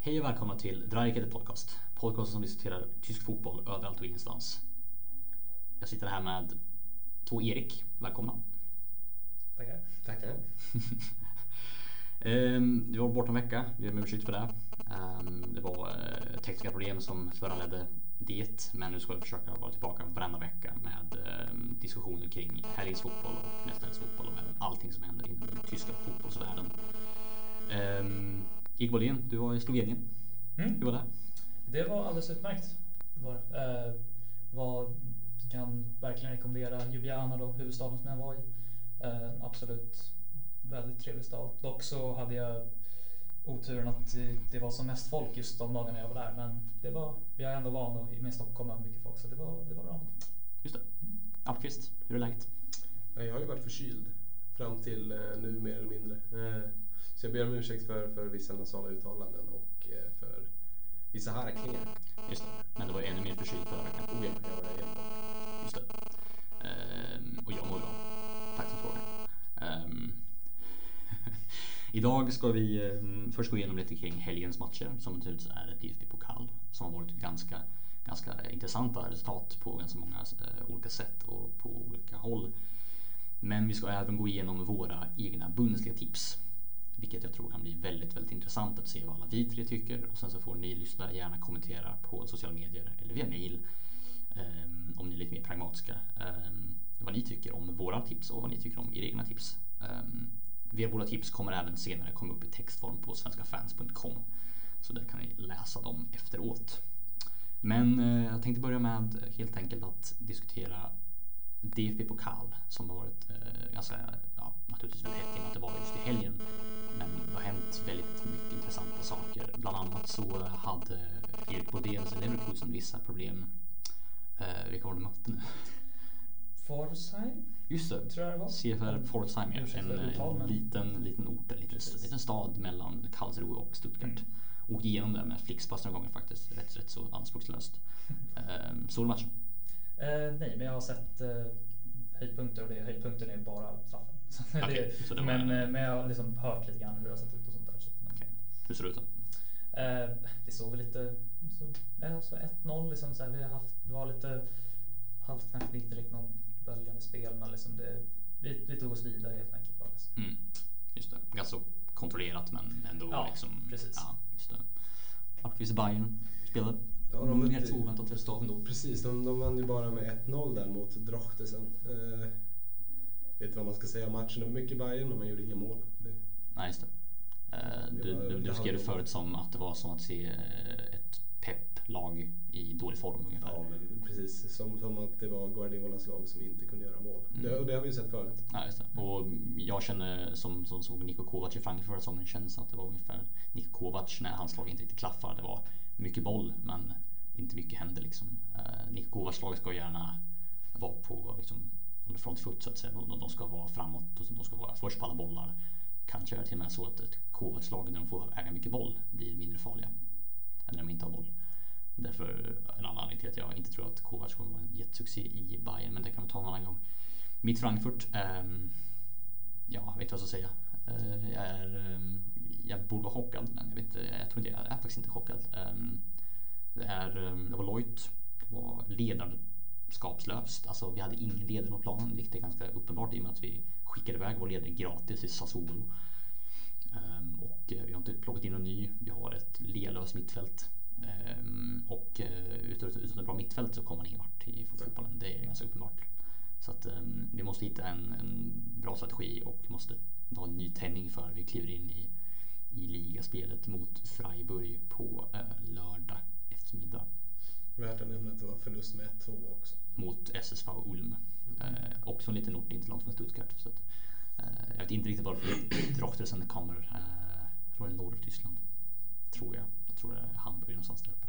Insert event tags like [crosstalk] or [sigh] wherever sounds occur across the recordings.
Hej och välkomna till Dreieckede Podcast. Podcasten som diskuterar tysk fotboll överallt och ingenstans. Jag sitter här med två Erik. Välkomna. Tackar. Tackar. [laughs] Ehm, Vi var borta en vecka. Vi ber om ursäkt för det. Ehm, Det var eh, tekniska problem som föranledde det. Men nu ska vi försöka vara tillbaka varenda vecka med ehm, diskussioner kring helgens fotboll och nästa helgs fotboll och även allting som händer inom den tyska fotbollsvärlden. Um, Erik Bolin, du var i Slovenien. Mm. Hur var det? Det var alldeles utmärkt. Var, eh, var, kan verkligen rekommendera Ljubljana då, huvudstaden som jag var i. Eh, absolut väldigt trevlig stad. Dock så hade jag oturen att det, det var som mest folk just de dagarna jag var där. Men det var, jag är ändå van med Stockholm med mycket folk så det var, det var bra. Just det. Almqvist, hur är läget? Ja, Jag har ju varit förkyld fram till eh, nu mer eller mindre. Eh, Så jag ber om ursäkt för, för vissa nasala uttalanden och eh, för vissa harklingar. Just det. Men det var ännu mer förkyld förra veckan. Oh ja, jag var jättebra. Just det. Ehm, och jag mår bra. Tack som frågar. Idag ska vi eh, först gå igenom lite kring helgens matcher som naturligtvis är ett IFB-pokal som har varit ganska, ganska intressanta resultat på ganska många eh, olika sätt och på olika håll. Men vi ska även gå igenom våra egna Bundesliga-tips. Vilket jag tror kan bli väldigt, väldigt intressant att se vad alla vi tre tycker. Och sen så får ni lyssnare gärna kommentera på sociala medier eller via mail. ehm, om ni är lite mer pragmatiska. ehm, vad ni tycker om våra tips och vad ni tycker om era egna tips. Um, våra tips kommer även senare komma upp i textform på svenskafans.com. Så där kan ni läsa dem efteråt. Men eh, jag tänkte börja med helt enkelt att diskutera DFB Pokal som har varit eh, ganska, ja, naturligtvis väldigt hett i och med att det var just i helgen. Men det har hänt väldigt mycket intressanta saker. Bland annat så hade Erik Bodéns alltså Leverkusen vissa problem. Eh, vilka var det de mötte nu? Forsheim Just det. tror jag det var. CFR Pforzheim, ja. En, uttal, en liten, liten ort, en liten, liten stad mellan Karlsruhe och Stuttgart. Mm. Och igenom det med Flixbus några gånger faktiskt, rätt, rätt så anspråkslöst. um, Såg du matchen? Eh, nej, men jag har sett eh, höjdpunkter och det, höjdpunkten är bara straffen. [laughs] Okej, det, men, en- eh, men jag har liksom hört lite grann hur det har sett ut och sånt där. Så, men, Okej. Hur ser det ut då? eh, det såg väl lite så, ja, så 1-0 liksom så här, vi har haft, det var lite halvknackt, inte riktigt någon böljande spel men liksom det, vi, vi tog oss vidare helt enkelt bara. Liksom. Mm. Just det, ganska kontrollerat men ändå Ja, liksom. precis. Ja, just det. Almqvist Bayern spelade. Ja, de mötte- så oväntat resultat ändå. Precis, de, de vann ju bara med 1-0 där mot Drochtesen. Eh, vet inte vad man ska säga om matchen. Det var mycket Bayern men man gjorde inga mål. Det, Nej, just det. Eh, Det Du, var- du, du skrev det förut som att det var som att se eh, ett pepp-lag i dålig form ungefär. ja, men precis. Som, som att det var Guardiolas lag som inte kunde göra mål. Mm. Det, och det har vi ju sett förut. Ja, just det. Och jag känner som, som såg Niko Kovac i Frankrike förra säsongen kändes att det var ungefär Niko Kovac när hans lag inte riktigt klaffar. Det var mycket boll men inte mycket hände liksom. Uh, Niko Kovacs lag ska gärna vara på liksom, on the front foot så att säga. De, de ska vara framåt och de ska vara först på alla bollar. Kanske är det till och med så att ett Kovacs lag när de får äga mycket boll blir mindre farliga. Än när de inte har boll. Därför en annan anledning till att jag inte tror att Kovac kommer vara en jättesuccé i Bayern men det kan vi ta en annan gång. Mitt Frankfurt, um, ja, jag vet inte vad jag ska säga. Uh, jag, är, um, jag borde vara chockad men jag, vet inte, jag tror inte jag är faktiskt inte chockad. Um, det, är, det var lojt, det var ledarskapslöst. Alltså vi hade ingen ledare på planen vilket är ganska uppenbart i och med att vi skickade iväg vår ledare gratis till Sassuolo. Och eh, vi har inte plockat in någon ny. Vi har ett lealöst mittfält. Ehm, och eh, utan, utan ett bra mittfält så kommer man ingen vart i fotbollen. Det är ganska uppenbart. Så att um, vi måste hitta en, en bra strategi och måste ha en nytändning för vi kliver in i, i ligaspelet mot Freiburg på uh, lördag eftermiddag Värt att nämna att det var förlust med 1-2 också. mot SSV Ulm. Uh, också en liten ort, inte långt från Stuttgart. Så att, uh, jag vet inte riktigt varför Drochtersen kommer. Uh, jag tror det är norr Tyskland. Tror jag. Tror det är Hamburg någonstans där uppe.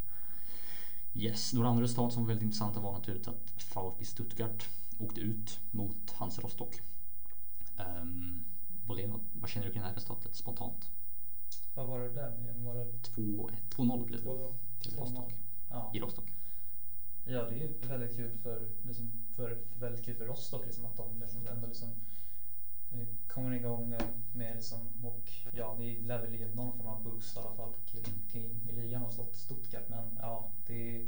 Yes, några andra resultat som var väldigt intressanta var naturligtvis att VfB Stuttgart åkte ut mot Hans Rostock. Um, Bolén, vad, känner du kring det här resultatet spontant? Vad var det där? Var det 2-1, 2-0 blev det 2-0. till 2-0? Rostock. Ja. I Rostock. Ja, det är väldigt kul för, liksom, för, väldigt kul för Rostock liksom, att de liksom, ändå liksom, kommer igång eh, med liksom, och vi lär väl ge någon form av boost i alla fall till, till, i ligan och slått Stuttgart. Men ja, det är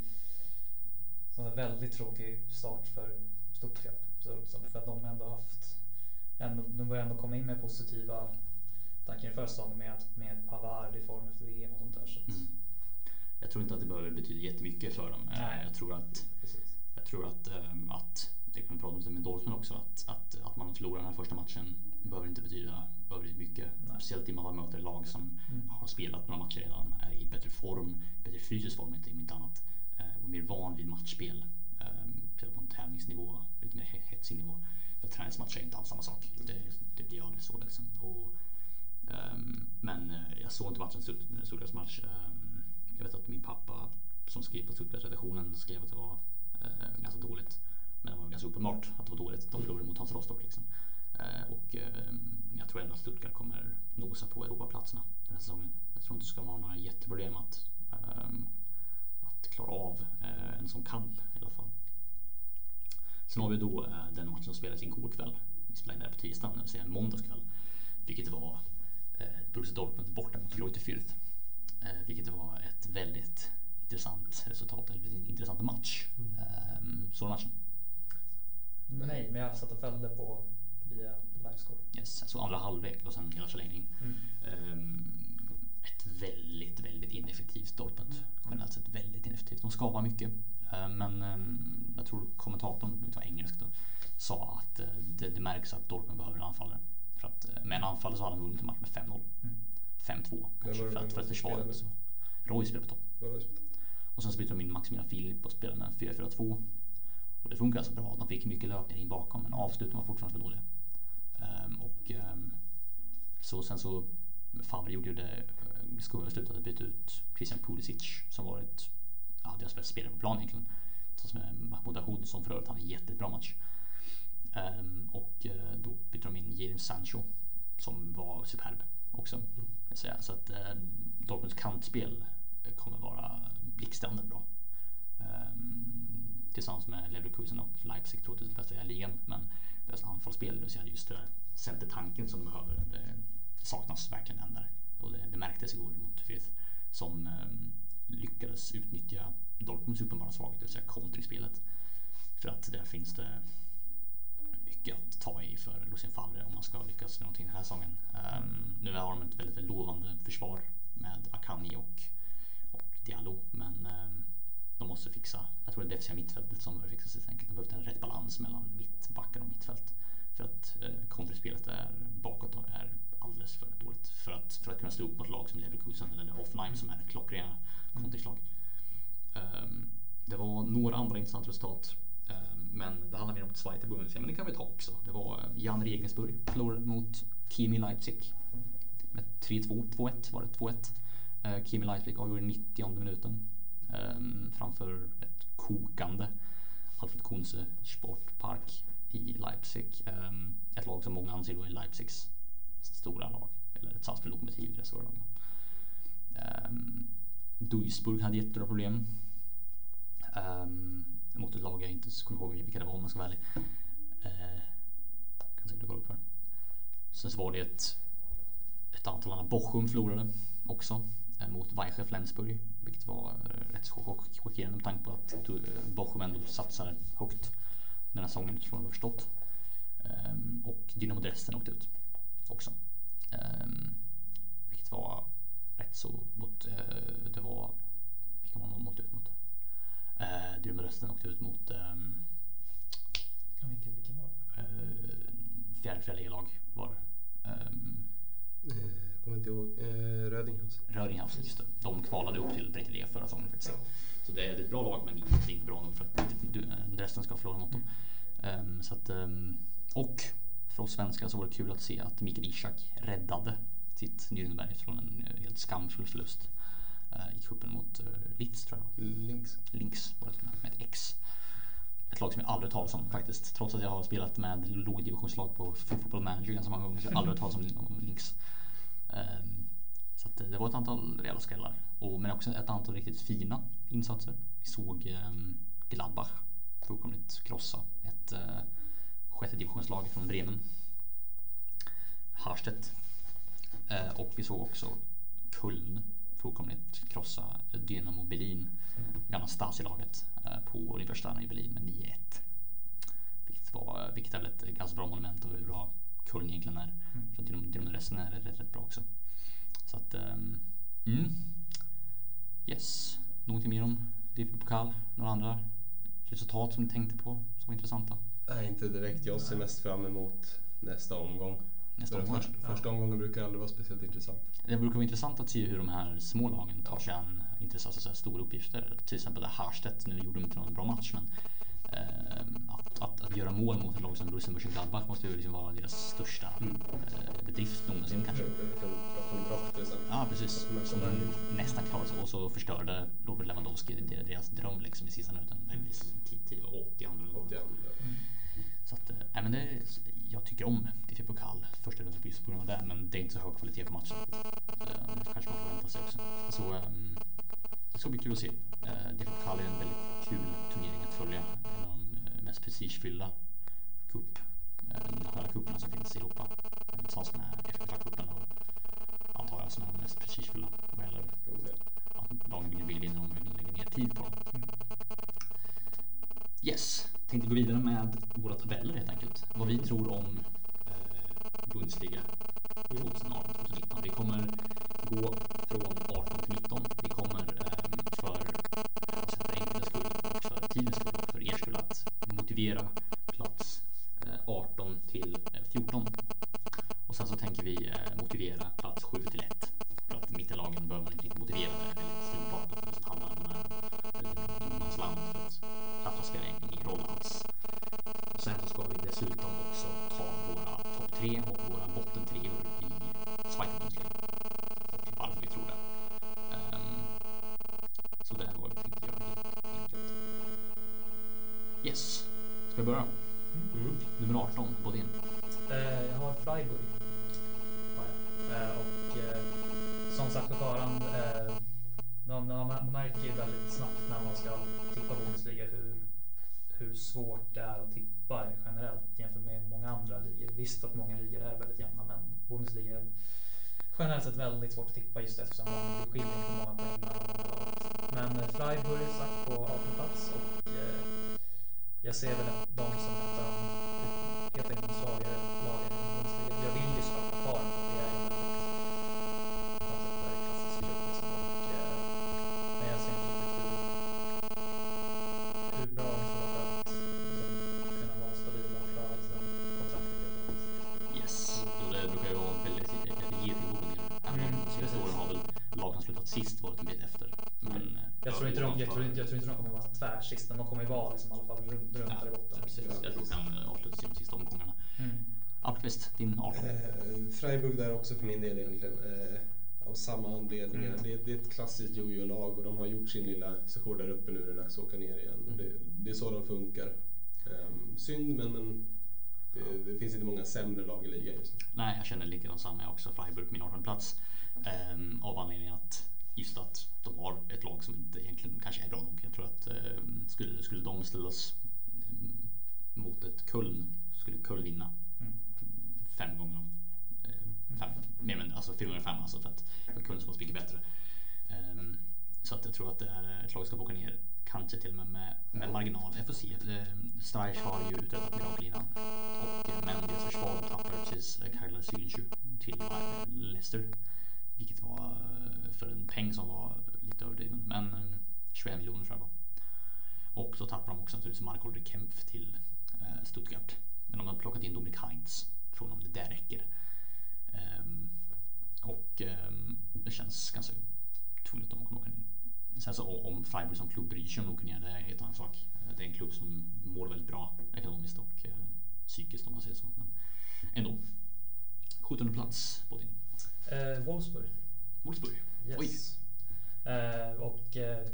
en väldigt tråkig start för Stuttgart. Så, för att de ändå haft, ändå, de börjar ändå komma in med positiva tankar inför säsongen med, med Pavard i form efter VM och sånt där. Så mm. Jag tror inte att det behöver betyda jättemycket för dem. Eh, Nej. Jag tror att, jag tror att, ähm, att det kan vi prata om med Dortmund också, att, att, att man förlorar den här första matchen behöver inte betyda överdrivet mycket. Nej. Speciellt i man möter lag som mm. har spelat några matcher redan, är i bättre form, bättre fysisk form inte, inte annat. Eh, och mer van vid matchspel. Eh, på en tävlingsnivå, lite mer hetsig nivå. För träningsmatcher är inte alls samma sak. Det, det blir aldrig så liksom. Och, um, men eh, jag såg inte matchen, Stuttgarts match. Um, jag vet att min pappa som skrev på Stuttgart-redaktionen skrev att det var uh, ganska dåligt. Men det var ganska uppenbart att det var dåligt. De förlorade mot Hans Rostock liksom. Uh, och uh, jag tror ändå att Stuttgart kommer nosa på Europaplatserna den här säsongen. Jag tror inte det ska vara några jätteproblem att, um, att klara av uh, en sån kamp i alla fall. Sen har vi då den matchen som spelades igår kväll. Vi spelade in det på tisdagen, det vill säga måndagskväll. Vilket var eh, Borussia Dortmund borta mot Greuther Fürth. vilket var ett väldigt intressant resultat, eller en intressant match. Mm. Ehm, såg matchen? Nej, men jag satt och följde på via livescore. Yes, så andra halvlek och sen hela förlängning. Mm. Um, ett väldigt, väldigt ineffektivt Dortmund. Mm. Generellt sett väldigt ineffektivt. De skapar mycket. Uh, men um, jag tror kommentatorn, det var engelsk då, sa att uh, det, det, märks att Dortmund behöver en anfallare. För att uh, med en anfallare så hade de vunnit en match med 5-0. Mm. 5-2 kanske för att, för att försvara. Roy spelar på topp. Och sen så bytte de in Maximilian Filip och spelade med 4-4-2. Och det funkar alltså bra. De fick mycket löpningar in bakom men avsluten var fortfarande för dåliga. Um, och um, så sen så Favre gjorde ju det eh, skumma beslutet att byta ut Christian Pulisic som var ett, ja, deras bästa spelare på plan egentligen. Tillsammans med Mahmoud Dahoud som för övrigt hade en jättebra match. Um, och uh, då bytte de in Jadon Sancho som var superb också. Mm. Jag säga. Så att uh, Dortmunds kantspel kommer vara blixtrande bra. Um, tillsammans med Leverkusen och Leipzig troligtvis det bästa i ligan. Men deras anfallsspel, det vill säga just det där centertanken som de behöver, det saknas verkligen än där. Och det, det märktes igår mot Firth som um, lyckades utnyttja Dortmunds uppenbara svaghet, det vill säga kontringsspelet. För att där finns det mycket att ta i för Lucien Favre om man ska lyckas med någonting den här säsongen. Um, nu har de ett väldigt, väldigt lovande försvar med Akani och, och Diallo men um, de måste fixa, jag tror det är defensiva mittfältet som behöver fixas helt enkelt. De behöver en rätt balans mellan mittbackar och mittfält. För att eh, kontrispelet är bakåt och är alldeles för dåligt. För att, för att kunna stå upp mot lag som Leverkusen eller Offline som är klockrena kontringslag. Um, ehm, det var några andra intressanta resultat. Um, men det handlar mer om Zweite Bundesliga, men det kan vi ta också. Det var eh, Jan Regensburg förlorade mot Kimi Leipzig. Med 3-2, 2-1 var det, 2-1. Uh, eh, Kimi Leipzig avgjorde 90 minuten. Ehm, framför ett kokande Alfred Kunze Sportpark i Leipzig. Ehm, ett lag som många anser då är Leipzigs stora lag. Eller ett Salzburg-lokomotiv i stora lag. Ehm, Duisburg hade jättebra problem. Mot ett lag jag inte kommer ihåg vilka det var om man ska vara ärlig. Eh, kan säkert kolla upp för. Sen så var det ett, ett antal andra. Bochum förlorade också mot Weiche Flensburg. Vilket var uh, rätt chockerande med tanke på att Bochum ändå satsar högt den här säsongen utifrån vad jag förstått. Um, och Dynamo Dresden åkte ut också. Um, vilket var rätt så mot, det var, vilka var de åkte ut mot? Dynamo Dresden åkte ut mot inte vilken var det? Fjärde, fjärde lag var det. Um, kommer inte ihåg. Eh, Rödinghaus. Rödinghaus, just det. De kvalade upp till Bräckeliga förra säsongen faktiskt. Så det är ett bra lag men inte, inte bra nog för att Dresden ska förlora mot dem. Um, så att, um, och för oss svenskar så var det kul att se att Mikael Ishak räddade sitt Nürnberg från en eh, helt skamfull förlust uh, i cupen mot uh, Litz tror jag. Links. Links var det med ett X. Ett lag som jag aldrig talat om faktiskt. Trots att jag har spelat med lågdivisionslag på Football Manager ganska många gånger så jag har aldrig talat om, om Links. Um, så att det var ett antal rejäla skrällar. Och, men också ett antal riktigt fina insatser. Vi såg um, Gladbach fullkomligt krossa ett uh, sjätte divisionslag från Bremen. Harstedt uh, och vi såg också Köln fullkomligt krossa Dynamo Berlin, gamla Stasi-laget på Olympiastadion i Berlin med 9-1. Vilket, var, vilket är väl ett ganska bra monument över hur bra Kuln egentligen är. Mm. För Dynamo, Dynamo resten är rätt, rätt bra också. Så att, um, mm. Yes. Någonting mer om DP-pokal? Några andra resultat som ni tänkte på som var intressanta? Nej, inte direkt. Jag ser mest fram emot nästa omgång. Nästa omgång? Först, ja. Första omgången brukar aldrig vara speciellt intressant. Det brukar vara intressant att se hur de här små lagen tar sig an intressanta så stora uppgifter. Till exempel Harstedt, nu gjorde de inte någon bra match men eh, att, att, att, göra mål mot ett lag som Borussia Mönchengladbach måste ju liksom vara deras största mm. eh, bedrift någonsin kanske. Ja precis. Som nästan klarade sig och så förstörde Robert Lewandowski deras dröm liksom i sista minuten. 80 andra. 80 mm. Så att, äh, men det, jag tycker om DP Pokal första rundan på grund av det men det är inte så hög kvalitet på matchen. Det kanske man får vänta sig också. Så ähm, det ska bli kul att se. Äh, DP Pokal är en väldigt kul turnering att följa. En av de mest prestigefyllda cup, nationella cuperna som finns i Europa. Tillsammans med FFA-cupen och antar jag som är de mest prestigefyllda vad gäller att lagen vill vinna de lägger ner tid på dem. Mm. Yes, tänkte gå vidare med våra tabeller helt enkelt. Vad vi tror om eh, Bundesliga 2018-2019. Vi kommer gå från 18 till 19. Vi kommer eh, för för enkelhetens skull och för tidens skull och för er skull att motivera väldigt svårt att tippa just eftersom det skiljer på många poäng Men eh, Freiburg satt sagt på 18 plats och eh, jag ser väl att liksom, i alla fall runt, runt ja, där i botten. Precis. Jag tror de kan avsluta de sista omgångarna. Mm. Almqvist, din 18? Eh, Freiburg där också för min del egentligen. Eh, av samma anledningar. Mm. Det, det, är ett klassiskt jojo-lag och de har gjort sin lilla session där uppe nu. Det är dags att åka ner igen. Mm. Det, det, är så de funkar. Um, synd, men, men det, det, finns inte många sämre lag i ligan just nu. Nej, jag känner likadant samma. Jag också Freiburg på min 18 plats. Um, av anledningen att just att de har ett lag som inte egentligen kanske är bra nog. Jag tror att eh, skulle, skulle de ställas eh, mot ett Köln skulle Köln vinna mm. fem gånger eh, fem, mer än alltså fyra gånger fem alltså för att Köln så mycket bättre. Um, så att jag tror att det är ett lag som ska åka ner kanske till och med med, med marginal. Jag får se. Um, Streich har ju uträttat mirakel innan och eh, men deras försvar tappar precis Kajla Syrinsju till Leicester vilket var för en peng som var lite överdriven. Men 21 eh, miljoner tror jag var. Och så tappar de också naturligtvis Mark Oliver Kempf till eh, Stuttgart. Men de har plockat in Dominik Heinz. Frågan om det där räcker. Um, och um, det känns ganska troligt att de kommer åka ner. Sen så om Freiburg som klubb bryr sig om de åker ner, det är en helt annan sak. Eh, det är en klubb som mår väldigt bra ekonomiskt och uh, psykiskt om man säger så. Men ändå. 17 plats, Bodin. Eh, Wolfsburg. Wolfsburg? Yes. Eh, och eh,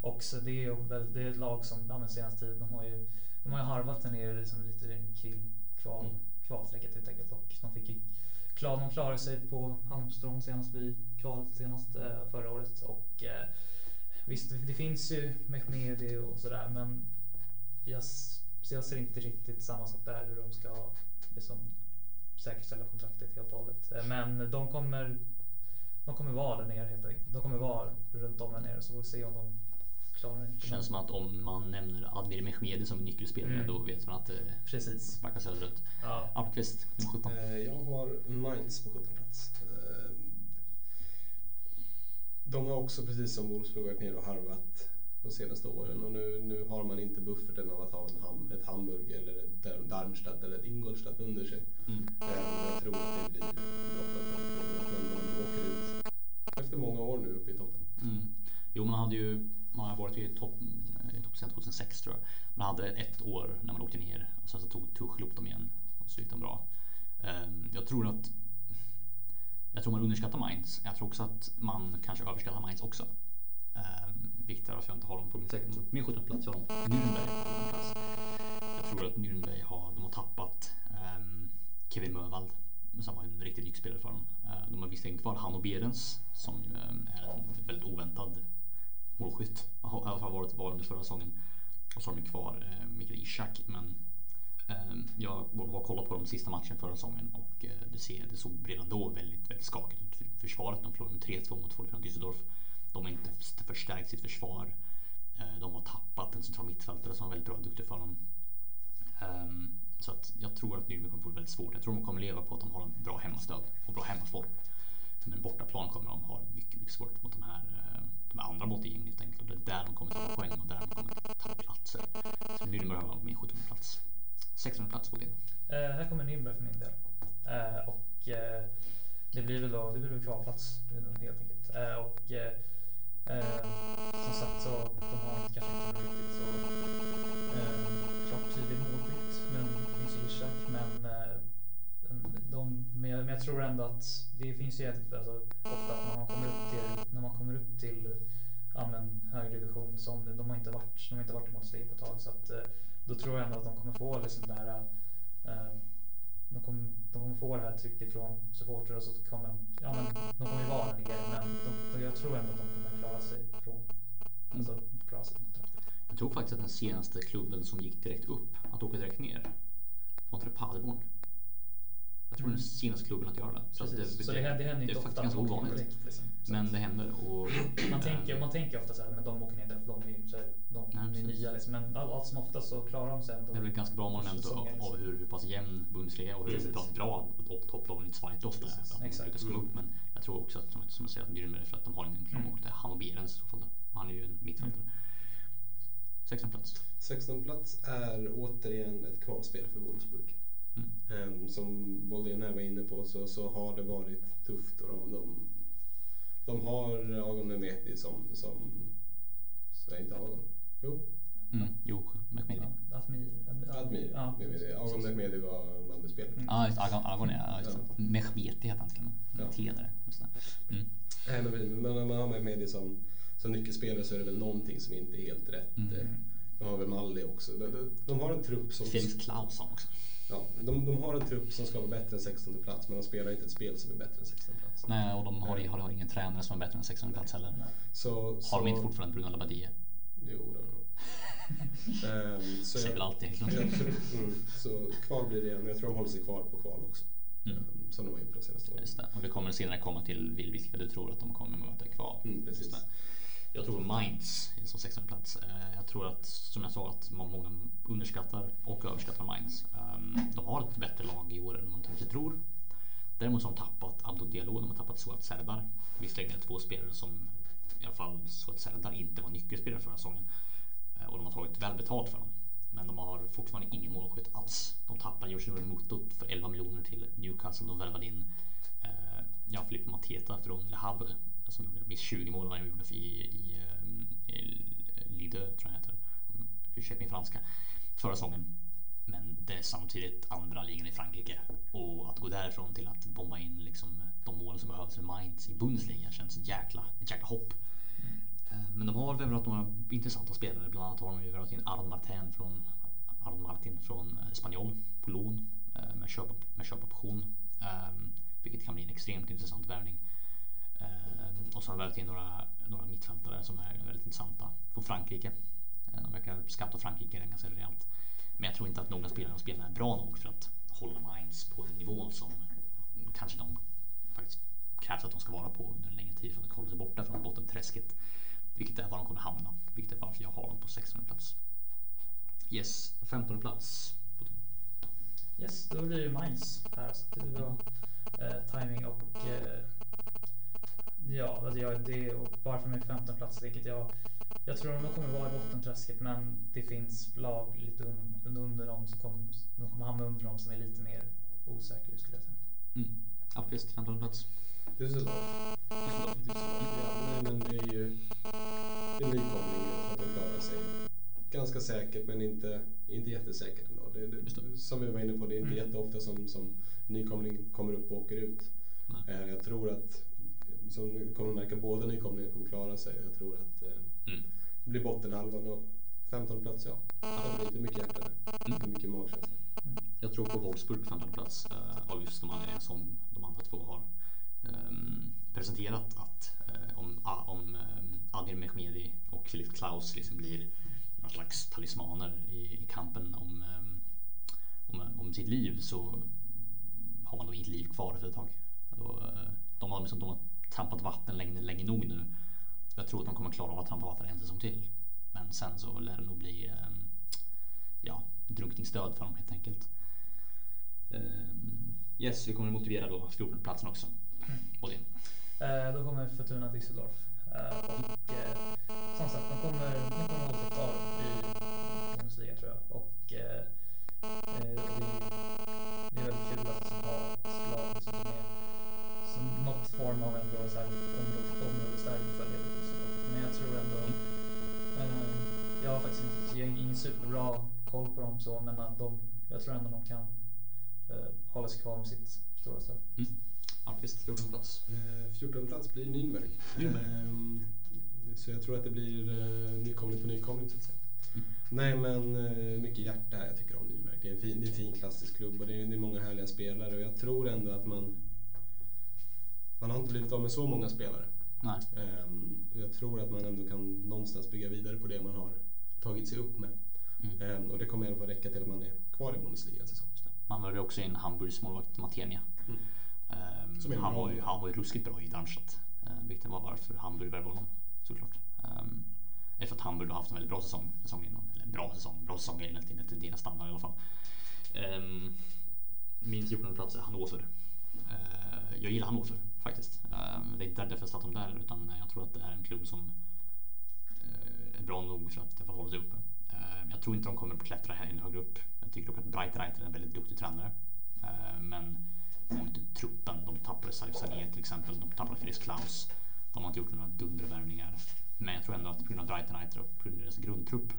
också det är, väl, det är ett lag som ja, men senaste tiden de har ju de har ju harvat där nere liksom lite kring kval, mm. kvalstrecket helt enkelt. Och de fick ju klar, de klarade sig på Halmstad senast vid kvalet senast eh, förra året. Och eh, visst, det, det finns ju Mehmedi och sådär men jag, jag ser inte riktigt samma sak där hur de ska liksom, säkerställa kontraktet helt och hållet. Eh, men de kommer de kommer vara där nere helt enkelt. De kommer vara runt om där nere så får vi se om de klarar det. Det känns som att om man nämner Admir Mehmedi som nyckelspelare Mm. då vet man att det Precis. backar söderut. Ja. Nummer 17. Eh, Jag har Mainz på 17 plats. Eh, De har också precis som Wolfsburg varit nere och harvat de senaste åren och nu, nu har man inte bufferten av att ha en ham, ett Hamburg eller ett Dar- Darmstadt eller ett Ingolstadt under sig. Mm. Eh, Jag tror att det blir droppen för att man åker ut efter många år nu uppe i toppen. Mm. Jo, man hade ju man har varit i topp topp 2006 tror jag. Man hade ett år när man åkte ner och sen så tog Tuchel upp dem igen och så gick de bra. Ehm, jag tror att jag tror man underskattar Mainz. Jag tror också att man kanske överskattar Mainz också. Ehm, um, Viktigt är varför jag inte har dem på min, min 17 plats. Jag har dem på Nürnberg på 17 plats. Jag tror att Nürnberg har, de har tappat ehm, Kevin Mövald som var en riktig nyckelspelare för eh, dem. De har visserligen kvar Hanno Berens som eh, är en väldigt oväntad målskytt. Har i alla fall varit var under förra säsongen. Och så har de kvar eh, Mikael Ishak. Men eh, jag var och kollade på de sista matchen förra säsongen och eh, det, ser, det såg redan då väldigt, väldigt skakigt ut för försvaret. De förlorade med 3-2 mot Fortuna Düsseldorf. De har inte förstärkt sitt försvar. Eh, de har tappat en central mittfältare som var väldigt bra och duktig för dem. Ehm, så att jag tror att Nürnberg kommer få det väldigt svårt. Jag tror de kommer leva på att de har en bra hemmastöd och bra hemmaform. Men bortaplan kommer de ha mycket, mycket svårt mot de här, eh, de här andra bottengängen helt enkelt. Och det är där de kommer tappa poäng och där de kommer tappa platser. Så Nürnberg har min 17 plats. 16 plats på det. Eh, här kommer Nürnberg för min del. Eh, och eh, det blir väl då, det blir väl kvalplats helt enkelt. Eh, och eh, eh, som sagt så de har kanske inte riktigt så eh, de, men, jag, men jag tror ändå att det finns ju ett- alltså, ofta att när man kommer upp till, när man kommer upp till ja, men, högre division som de har inte varit, de har inte varit i motsteg på ett tag. Så att, eh, då tror jag ändå att de kommer få liksom det här eh, de kommer, de kommer få det här trycket från supportrar och så kommer de, ja men de kommer ju vara där nere men de, de, jag tror ändå att de kommer klara sig från, alltså klara sig. Jag tror faktiskt att den senaste klubben som gick direkt upp, att åka direkt ner, var inte det Paderborn? Jag tror Mm. den senaste klubben att göra det. Så, Precis. så det, det händer det inte är faktiskt ofta. ganska ovanligt. direkt, liksom. Så Men det händer och... man, tänker, man tänker ofta så här, men de åker ner därför de är, så här, de, de är precis. nya liksom. Men all, allt som oftast så klarar de sig ändå. Det är väl ett ganska bra Säsongen, liksom. av hur, hur pass jämn Bundesliga och hur Precis. pass bra topp- topplagen i Schweiz ofta är. Att de Exakt. lyckas komma upp. Men jag tror också att, som, som jag säger, att Nürnberg för att de har ingen klar Mm. målvakt. Hanno Berens i så fall. Han är ju en mittfältare. 16 plats. 16 plats är återigen ett kvalspel för Wolfsburg. Mm. Ehm, som Boldén här var inne på så, så har det varit tufft och de, de, de har Agon Mehmeti som, som så är inte Agon? Jo, Mm. Jo, Mehmedi. Ja, Admir. Admir. Ja. Agon. Mehmedi var Malmöspelare. Mm. Ja, just Agon, Agon är ja, just Ja. Mehmeti heter han till och med. Ja. T där. Just det. Mm. Nej, men när man har Mehmedi som, som nyckelspelare så är det väl någonting som inte är helt rätt. Mm. Eh, De har väl Malli också. De, de, de har en trupp som... Felix Claesson också. Ja, de, de har en trupp som ska vara bättre än 16 plats men de spelar inte ett spel som är bättre än 16 plats. Nej, och de har, har, har ingen tränare som är bättre än 16 plats heller. Så, så, Har de inte fortfarande Bruno Labbadia? Jo, det har de. [laughs] Ehm, så Säger väl alltid jag, egentligen. mm, Så kval blir det, men jag tror de håller sig kvar på kval också. Mm. Ehm, som de har gjort de senaste åren. Just det. Och vi kommer senare komma till vil- vilka du tror att de kommer möta kvar. Mm, precis. Jag tror Mainz som 16 plats. Jag tror att, som jag sa, att många underskattar och överskattar Mainz. Ehm, de har ett bättre lag i år än man kanske tror. Däremot så har de tappat Abdo Diallo, de har tappat Suat Serdar. Visserligen är det två spelare som, i alla fall Suat Serdar, inte var nyckelspelare förra säsongen. Eh, och de har tagit väl betalt för dem. Men de har fortfarande ingen målskytt alls. De tappade Yoshinobu Mutot för 11 miljoner till Newcastle. De värvade in eh, ja, Filipe Mateta från Le Havre som gjorde visst 20 mål han gjorde i, i, eh, i Lidö, tror jag heter. Ursäkta min franska. Förra säsongen. Men det är samtidigt andra ligan i Frankrike. Och att gå därifrån till att bomba in liksom de mål som behövs för Mainz i Bundesliga känns ett jäkla, ett jäkla hopp. Mm. Men de har värvat några intressanta spelare. Bland annat har de ju värvat in Aron Martin från, Aron Martin från eh, Spanjol på lån med, köp, med köpoption. Vilket kan bli en extremt intressant värvning. Eh, och så har de värvat in några, några mittfältare som är väldigt intressanta från Frankrike. Eh, de verkar skatta Frankrike ganska rejält. Men jag tror inte att några spelare av spelar är bra nog för att hålla Mainz på en nivå som kanske de faktiskt krävs att de ska vara på under en längre tid för att hålla sig borta från bottenträsket. Vilket är var de kommer hamna. Vilket är varför jag har dem på 16 plats. Yes, 15 plats. Yes, då blir det Mainz här. Så det är bra eh, timing och eh, ja, alltså jag, det och varför med 15 plats, vilket jag jag tror de kommer vara i bottenträsket men det finns lag lite un, under dem som kommer, de kommer hamna under dem som är lite mer osäkra skulle jag säga. Mm. Ja, visst, 15 plats. Düsseldorf. Ja, nej, men det är ju en nykomling att de klarar sig ganska säkert men inte, inte jättesäkert ändå. Det, det, som vi var inne på, det är inte mm. jätteofta som, som nykomling kommer upp och åker ut. Eh, jag tror att, som kommer märka, båda nykomlingarna kommer klara sig. Jag tror att eh, mm. det blir bottenhalvan och 15 plats, ja. Det blir inte mycket hjärta där. Mm. Mycket magkänsla. Jag tror på Wolfsburg på 15 plats uh, av just de andra som de andra två har um, presenterat att uh, om, uh, om um, Adil Mehmedi och Filip Klaus liksom blir någon slags talismaner i, i kampen om, um, om, om, sitt liv så har man då inget liv kvar för ett tag. Då, uh, de, har, liksom, de har trampat vatten länge, länge nog nu. Jag tror att de kommer klara av att trampa vatten en säsong till. Men sen så lär det nog bli ja, drunkningsdöd för dem helt enkelt. Yes, vi kommer motivera då 14-platsen också. Mm. Eh, då kommer Fortuna Düsseldorf. Eh, och eh, som sagt, de kommer, de kommer hålla sig kvar i Bundesliga tror jag. Och eh, det, det är väldigt kul form av ändå så här områdesderby för Leverkusen. Men jag tror ändå, eh, jag har faktiskt inte, jag har ingen superbra koll på dem så, men att de, jag tror ändå de kan eh, hålla sig kvar med sitt stora stöd. Mm. Almqvist, 14 plats. Eh, 14 plats blir Nürnberg. Mm. så jag tror att det blir eh, nykomling på nykomling så att säga. Mm. Nej men eh, mycket hjärta här jag tycker om Nürnberg. Det är en fin, det är en fin klassisk klubb och det är, det är många härliga spelare och jag tror ändå att man man har inte blivit av med så många spelare. Nej. Um, jag tror att man ändå kan någonstans bygga vidare på det man har tagit sig upp med. Mm. Um, och det kommer i alla fall räcka till att man är kvar i Bundesliga en säsong. Man värvade också in Hamburgs målvakt Matenia. Mm. Um, han, var ju, han var ju ruskigt bra i Darmstadt. Uh, vilket var varför Hamburg värvade honom såklart. Um, efter att Hamburg har haft en väldigt bra säsong, säsong innan. Eller bra säsong, bra säsong enligt, enligt dina standard i alla fall. Um, min 14 plats är Hannover. Uh, jag gillar Hannover faktiskt. Ehm, det är inte därför jag satt dem där utan jag tror att det är en klubb som eh, är bra nog för att hålla sig uppe. Ehm, jag tror inte de kommer att klättra här in högre upp. Jag tycker dock att Breitreiter är en väldigt duktig tränare. Ehm, men de har inte truppen. De tappade Salif Sané till exempel. De tappade Felix Klaus. De har inte gjort några dundervärvningar. Men jag tror ändå att på grund av Breitreiter och på grund av deras grundtrupp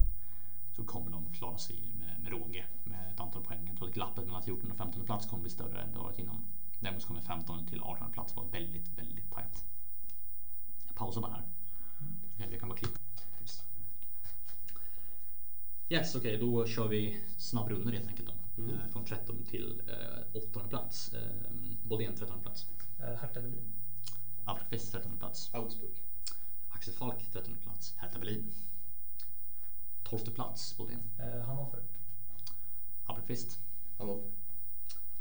så kommer de klara sig med, med råge med ett antal poäng. Jag tror att glappet mellan 14 och 15 plats kommer bli större än det varit innan. Däremot kommer 15 till 18 plats vara väldigt, väldigt tajt. Jag pausar bara här. Jag kan bara klippa. Yes, okej, okay, då kör vi snabbrundor helt enkelt då. Mm. Eh, från 13 till eh, 8 plats. Eh, Bodén 13 plats. Eh, Hertha Berlin. Appelqvist 13 plats. Augsburg. Axel Falk 13 plats. Hertha Berlin. 12 plats Bodén. Eh, Hannover. Appelqvist. Hannover.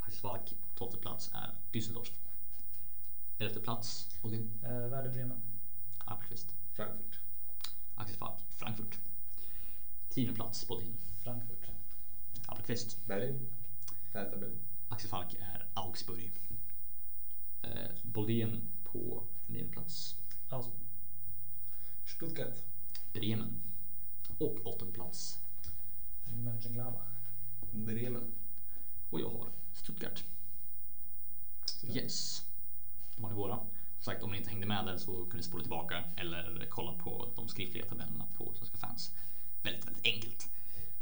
Axel Falk 12 plats är Düsseldorf. 11 plats Bodén. Eh, Werder Bremen. Appelqvist. Frankfurt. Axel Falk. Frankfurt. Tionde plats på din. Frankfurt. Appelqvist. Berlin. Hertha Berlin. Axel Falk är Augsburg. Eh, Boldén på nionde plats. Augsburg. Stuttgart. Bremen. Och åttonde plats. Mönchengladbach. Bremen. Och jag har Stuttgart. Yes. De var ni våra. Som sagt, om ni inte hängde med där så kan ni spola tillbaka eller kolla på de skriftliga tabellerna på Svenska fans. Väldigt, väldigt enkelt.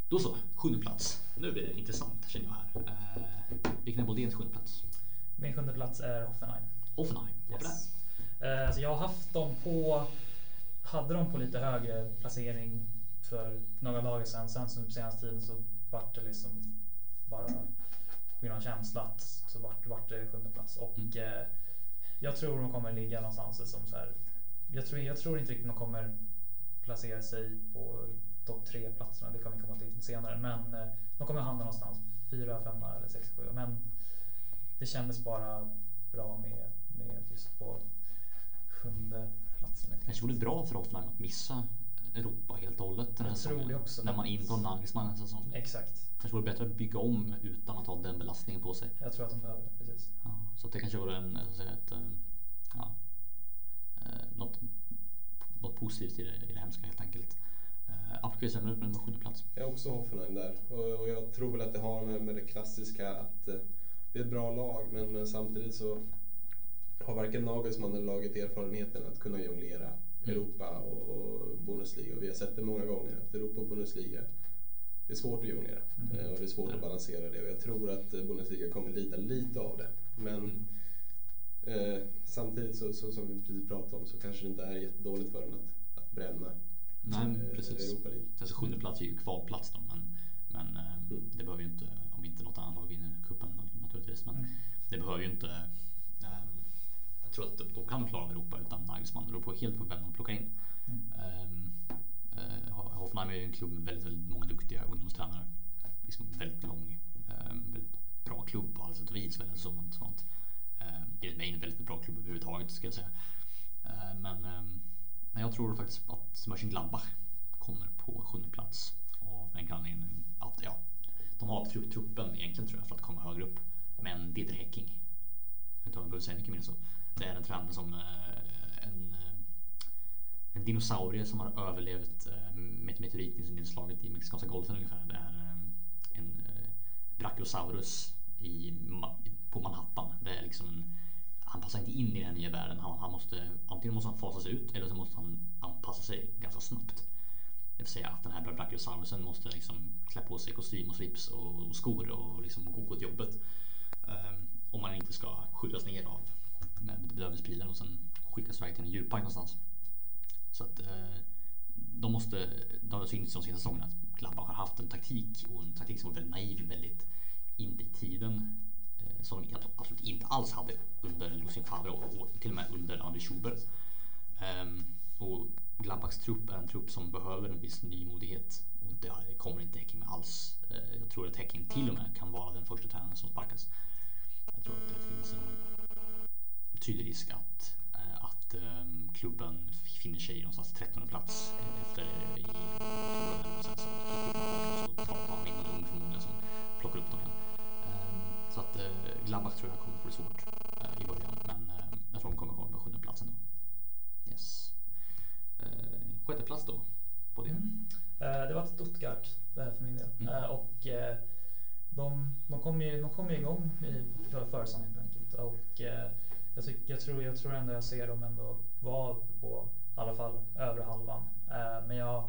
Då så, sjunde plats. Nu blir det intressant känner jag här. Eh, vilken är Bodéns sjunde plats? Min sjunde plats är Hoffenheim. Hoffenheim, varför yes. det? Eh, alltså jag har haft dem på, hade dem på lite högre placering för några dagar sedan. Sen så på senaste tiden så vart det liksom bara på grund av känsla att så vart, vart det sjunde plats. Och mm. eh, jag tror de kommer ligga någonstans som så här. Jag tror, jag tror inte riktigt de kommer placera sig på topp tre platserna. Det kommer vi komma till senare. Men eh, de kommer hamna någonstans fyra, femma eller sex, sju. Men det kändes bara bra med, med just på sjunde platsen. Det kanske vore bra för Hoffenheim att missa Europa helt och hållet den här säsongen. När man inte har Nagelsmann en säsong. Exakt. kanske vore bättre att bygga om utan att ha den belastningen på sig. Jag tror att de behöver det, precis. Ja, så det kanske vore en, så att säga, ett, eh, ja, eh, något, något positivt i det, i det hemska helt enkelt. Appelqvist lämnar upp med sjunde plats. Jag har också Hoffenheim där och, jag tror väl att det har med, med det klassiska att eh, det är ett bra lag men, men samtidigt så har varken Nagelsmann eller laget erfarenheten att kunna jonglera Europa och, och Bundesliga. Och vi har sett det många gånger att Europa och Bundesliga det är svårt att jonglera eh, och det är svårt att balansera det och jag tror att Bundesliga kommer lida lite av det. Men eh, samtidigt så, så, som vi precis pratade om så kanske det inte är jättedåligt för dem att, att bränna Nej, eh, precis. Europa League. Alltså sjunde plats är ju kvalplats då, men, men eh, Mm. det behöver ju inte, om inte något annat lag vinner cupen nat- naturligtvis, men Mm. det behöver ju inte tror att de, kan klara Europa utan Nagelsmann. Det beror på helt på vem de plockar in. Mm. Eh, Hoffenheim är ju en klubb med väldigt, väldigt många duktiga ungdomstränare. Liksom väldigt lång, ehm, väldigt bra klubb på alla sätt och vis. Väldigt sånt, sånt. Ehm, enligt mig en väldigt bra klubb överhuvudtaget ska jag säga. Ehm, men men jag tror faktiskt att Mönchengladbach kommer på sjunde plats av den anledningen att ja, de har tru- truppen egentligen tror jag för att komma högre upp. Men Dieter Hecking, jag vet inte om jag behöver säga mycket mer så. Det är en trend som eh, en, eh, en dinosaurie som har överlevt eh, med meteoritinslaget meteoritnedslaget i Mexikanska golfen ungefär. Det är en Brachiosaurus i, på Manhattan. Det är liksom en, han passar inte in i den nya världen. Han, han måste, antingen måste han fasas ut eller så måste han anpassa sig ganska snabbt. Det vill säga att den här Brachiosaurusen måste liksom klä på sig kostym och slips och, och skor och liksom gå till jobbet. Um, om man inte ska skjutas ner av med bedövningspilen och sen skickas iväg till en djurpark någonstans. Så att eh, de måste, Det har synts de senaste säsongerna att Gladbach har haft en taktik och en taktik som var väldigt naiv, väldigt inte i tiden. Eh, som de absolut inte alls hade under Lucien Favre och, och till och med under André Schubert. Ehm, och Gladbachs trupp är en trupp som behöver en viss nymodighet och det kommer inte Häcking med alls. Eh, jag tror att Häcking till och med kan vara den första tränaren som sparkas. Jag tror att det finns en tydlig risk att, eh, att ehm, klubben finner sig någonstans 13 plats eh, efter i oktober. Och sen så tar man in en ung förmodligen som plockar upp dem igen. Ehm, Så att eh, Gladbach tror jag kommer få det svårt eh, i början men eh, jag tror de kommer komma på sjunde plats ändå. Yes. Eh, Sjätte plats då på det. Mm. Eh, Det var Stuttgart eh, för min del. Mm. Eh, Och eh, de, de kom ju, de kom ju igång i för, försäsongen helt enkelt. Och eh, jag, tyck, jag, tror, jag tror ändå jag ser dem ändå vara på i alla fall övre halvan. Eh, Men jag,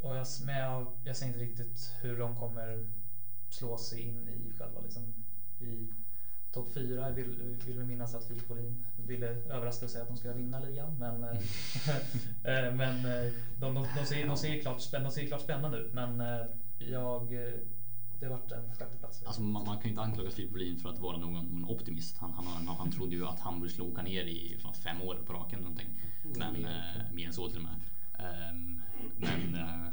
och jag, men jag, jag ser inte riktigt hur de kommer slå sig in i själva liksom, i topp fyra. Jag vill, vill vi minnas att Filip Folin ville överraska och säga att de ska vinna ligan. Men, eh, [laughs] eh, men de, de, de, ser, de, ser klart, de ser klart spännande ut. Men jag, det vart en sjätteplats. Alltså man, man kan ju inte anklaga Filip Bolin för att vara någon, optimist. Han, han, han, han trodde ju att Hamburg skulle åka ner i fem år på raken. Någonting. Men Mm. eh, mer än så till och med. Ehm, men eh,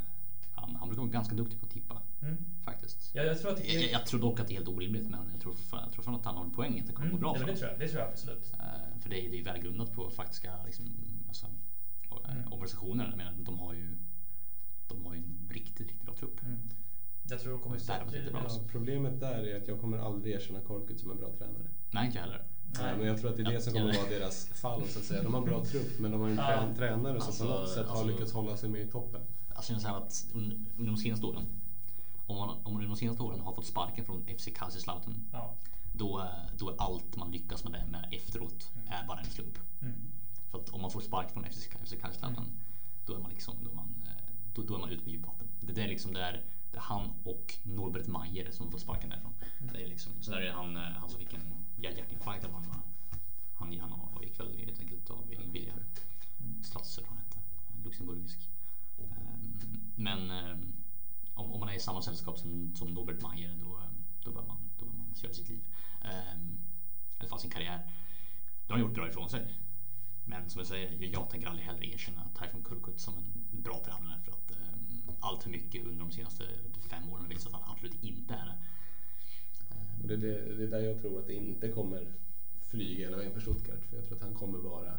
han, han brukar vara ganska duktig på att tippa Mm. faktiskt. Ja, jag tror att Jag, jag, jag tror dock att det är helt orimligt men jag tror fortfarande, att han har poäng att det kommer Mm, gå bra det, för det, tror jag, det tror jag absolut. Eh, För det är, det är välgrundat på faktiska liksom, alltså, Mm. organisationer. Jag menar, de har ju de har ju en riktigt, riktigt bra trupp. Mm. Jag tror de kommer det inte bra. Ja, problemet där är att jag kommer aldrig erkänna Korkut som en bra tränare. Nej, inte jag heller. Nej. Men jag tror att det är det som kommer vara deras fall så att säga. De har en bra trupp men de har ju en Ja. trän- tränare som Alltså, på något sätt har alltså- lyckats hålla sig med i toppen. Jag känner så här att un- under de senaste åren, om man, om man under de senaste åren har fått sparken från FC Kaiserslautern, Ja. då, är- då är allt man lyckas med det med efteråt är bara en slump. Mm. För att om man får spark från FC, FC Kaiserslautern, då är man liksom, då är man, eh, då, då är man ute på djupvatten. Det, det är liksom där, det är han och Norbert Mayer som får sparken därifrån. Det är liksom, sen är det han, eh, han som fick en hjärt- hjärtinfarkt eller vad han var. Han, han avgick väl helt enkelt av egen vilja. Strasser tror jag han hette. Luxemburgisk. Ehm, Men ehm, om, om man är i samma sällskap som, som Norbert Mayer då, då bör man, då bör man se över sitt liv. Ehm, alla fall sin karriär. Då har han gjort bra ifrån sig. Men som jag säger, jag tänker aldrig heller erkänna Typhoon Kurkut som en bra tränare för att allt för mycket under de senaste fem åren visar att han absolut inte är det. Och det, är det, det är där jag tror att det inte kommer flyga hela vägen för Stuttgart. För jag tror att han kommer vara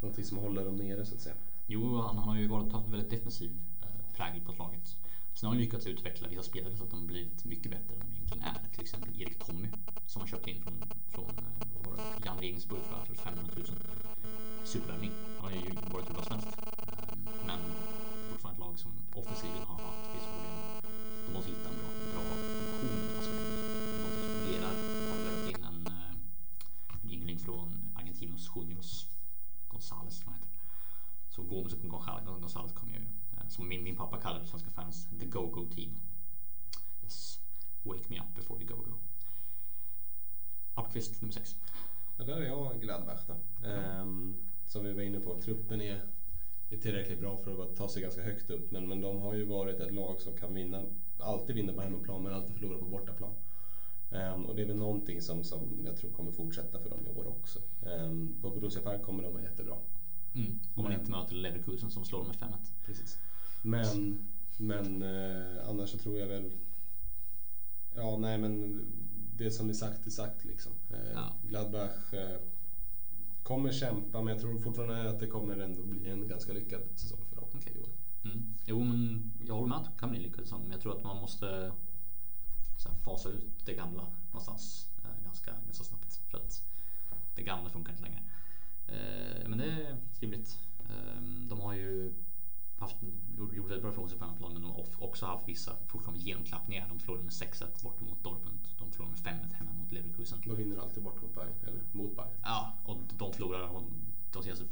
någonting som håller dem nere så att säga. Jo, han, han har ju varit, haft väldigt defensiv eh, prägel på laget. Sen har han lyckats utveckla vissa spelare så att de blivit mycket bättre än de egentligen är. Till exempel Erik Tommy som han köpte in från, från eh, Jan Regensburg för 500 000. Supervärvning. Han har ju varit som helst. Eh, men offensiven har haft vissa problem. De måste hitta en bra, bra funktion. Alltså, någonting som fungerar. De har värvat in en, eh, en yngling från Argentinos Juniors Gonzales som han heter. Så Gomes och Gonzales kommer ju, eh, som min, min pappa kallade det svenska fans, the go-go team. Yes. Wake me up before you go-go. Appqvist nummer sex. Ja, där är jag Gladbach då. Um, som vi var inne på, truppen är, är tillräckligt bra för att ta sig ganska högt upp. Men, men de har ju varit ett lag som kan vinna, alltid vinna på hemmaplan men alltid förlora på bortaplan. Ehm, och det är väl någonting som, som jag tror kommer fortsätta för dem i år också. Ehm, på Borussia Park kommer de vara jättebra. Mm. Om man inte möter Leverkusen som slår dem med 5-1. Precis. Men, men eh, annars så tror jag väl... Ja, nej men det som är sagt är sagt liksom. Eh, Ja. Gladbach eh, kommer kämpa men jag tror fortfarande att det kommer ändå bli en ganska lyckad säsong för dem okay. i år. Mm. Jo, men jag håller med att det kan bli en lyckad säsong. Men jag tror att man måste så här, fasa ut det gamla någonstans eh, ganska, ganska snabbt. För att det gamla funkar inte längre. Eh, men det är rimligt. Eh, de har ju haft, gjort gjort väldigt bra ifrån sig på hemmaplan men de har också haft vissa fullkomliga genomklappningar. De förlorade med 6-1 bort mot Dortmund. De förlorade med 5-1 hemma mot Leverkusen. De vinner alltid bort mot Bayern, eller mot Bayern. Ja, och de förlorar de senaste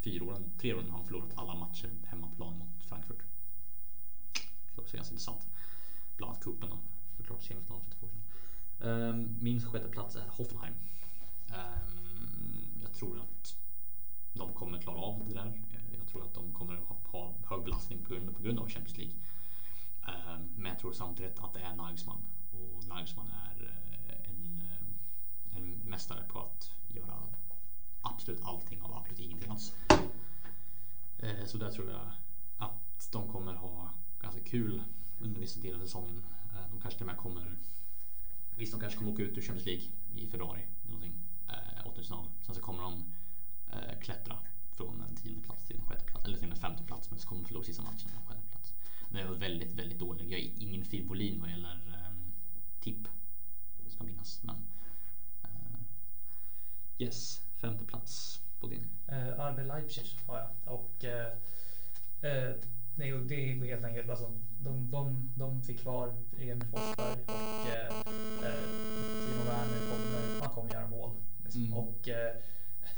fyra åren, tre åren har de förlorat alla matcher hemmaplan mot Frankfurt. Det är också ganska intressant. Bland annat cupen då, såklart semifinalen för två år sedan. Ehm, Min sjätte plats är Hoffenheim. Ehm, Jag tror att de kommer klara av det där. Jag tror att de kommer ha, ha hög belastning på grund, på grund av Champions League. Ehm, men jag tror samtidigt att det är Nagelsmann. Och Nagelsmann är eh, en, eh, en mästare på att göra absolut allting av absolut ingenting alls. Ehm, så där tror jag att de kommer ha ganska kul under vissa delar av säsongen. Ehm, de kanske till och med kommer Visst, de kanske kommer åka ut ur Champions League i februari. Någonting, åttondelsfinal. Sen så kommer de eh, klättra från en tionde plats till en sjätte plats. Eller till en femte plats. Men så kommer de förlora sista matchen en sjätte plats. Men jag är väldigt, väldigt dålig. Jag är ingen Phil Bolin vad gäller eh, tipp. Ska minnas. Men eh, yes, femte plats på din. Eh, RB Leipzig har jag. Och eh, eh, det, är- det är helt enkelt alltså, de, de, de fick kvar Emil Forsberg och eh, Timo Werner kommer, han kommer göra mål. Liksom. Mm. Och eh,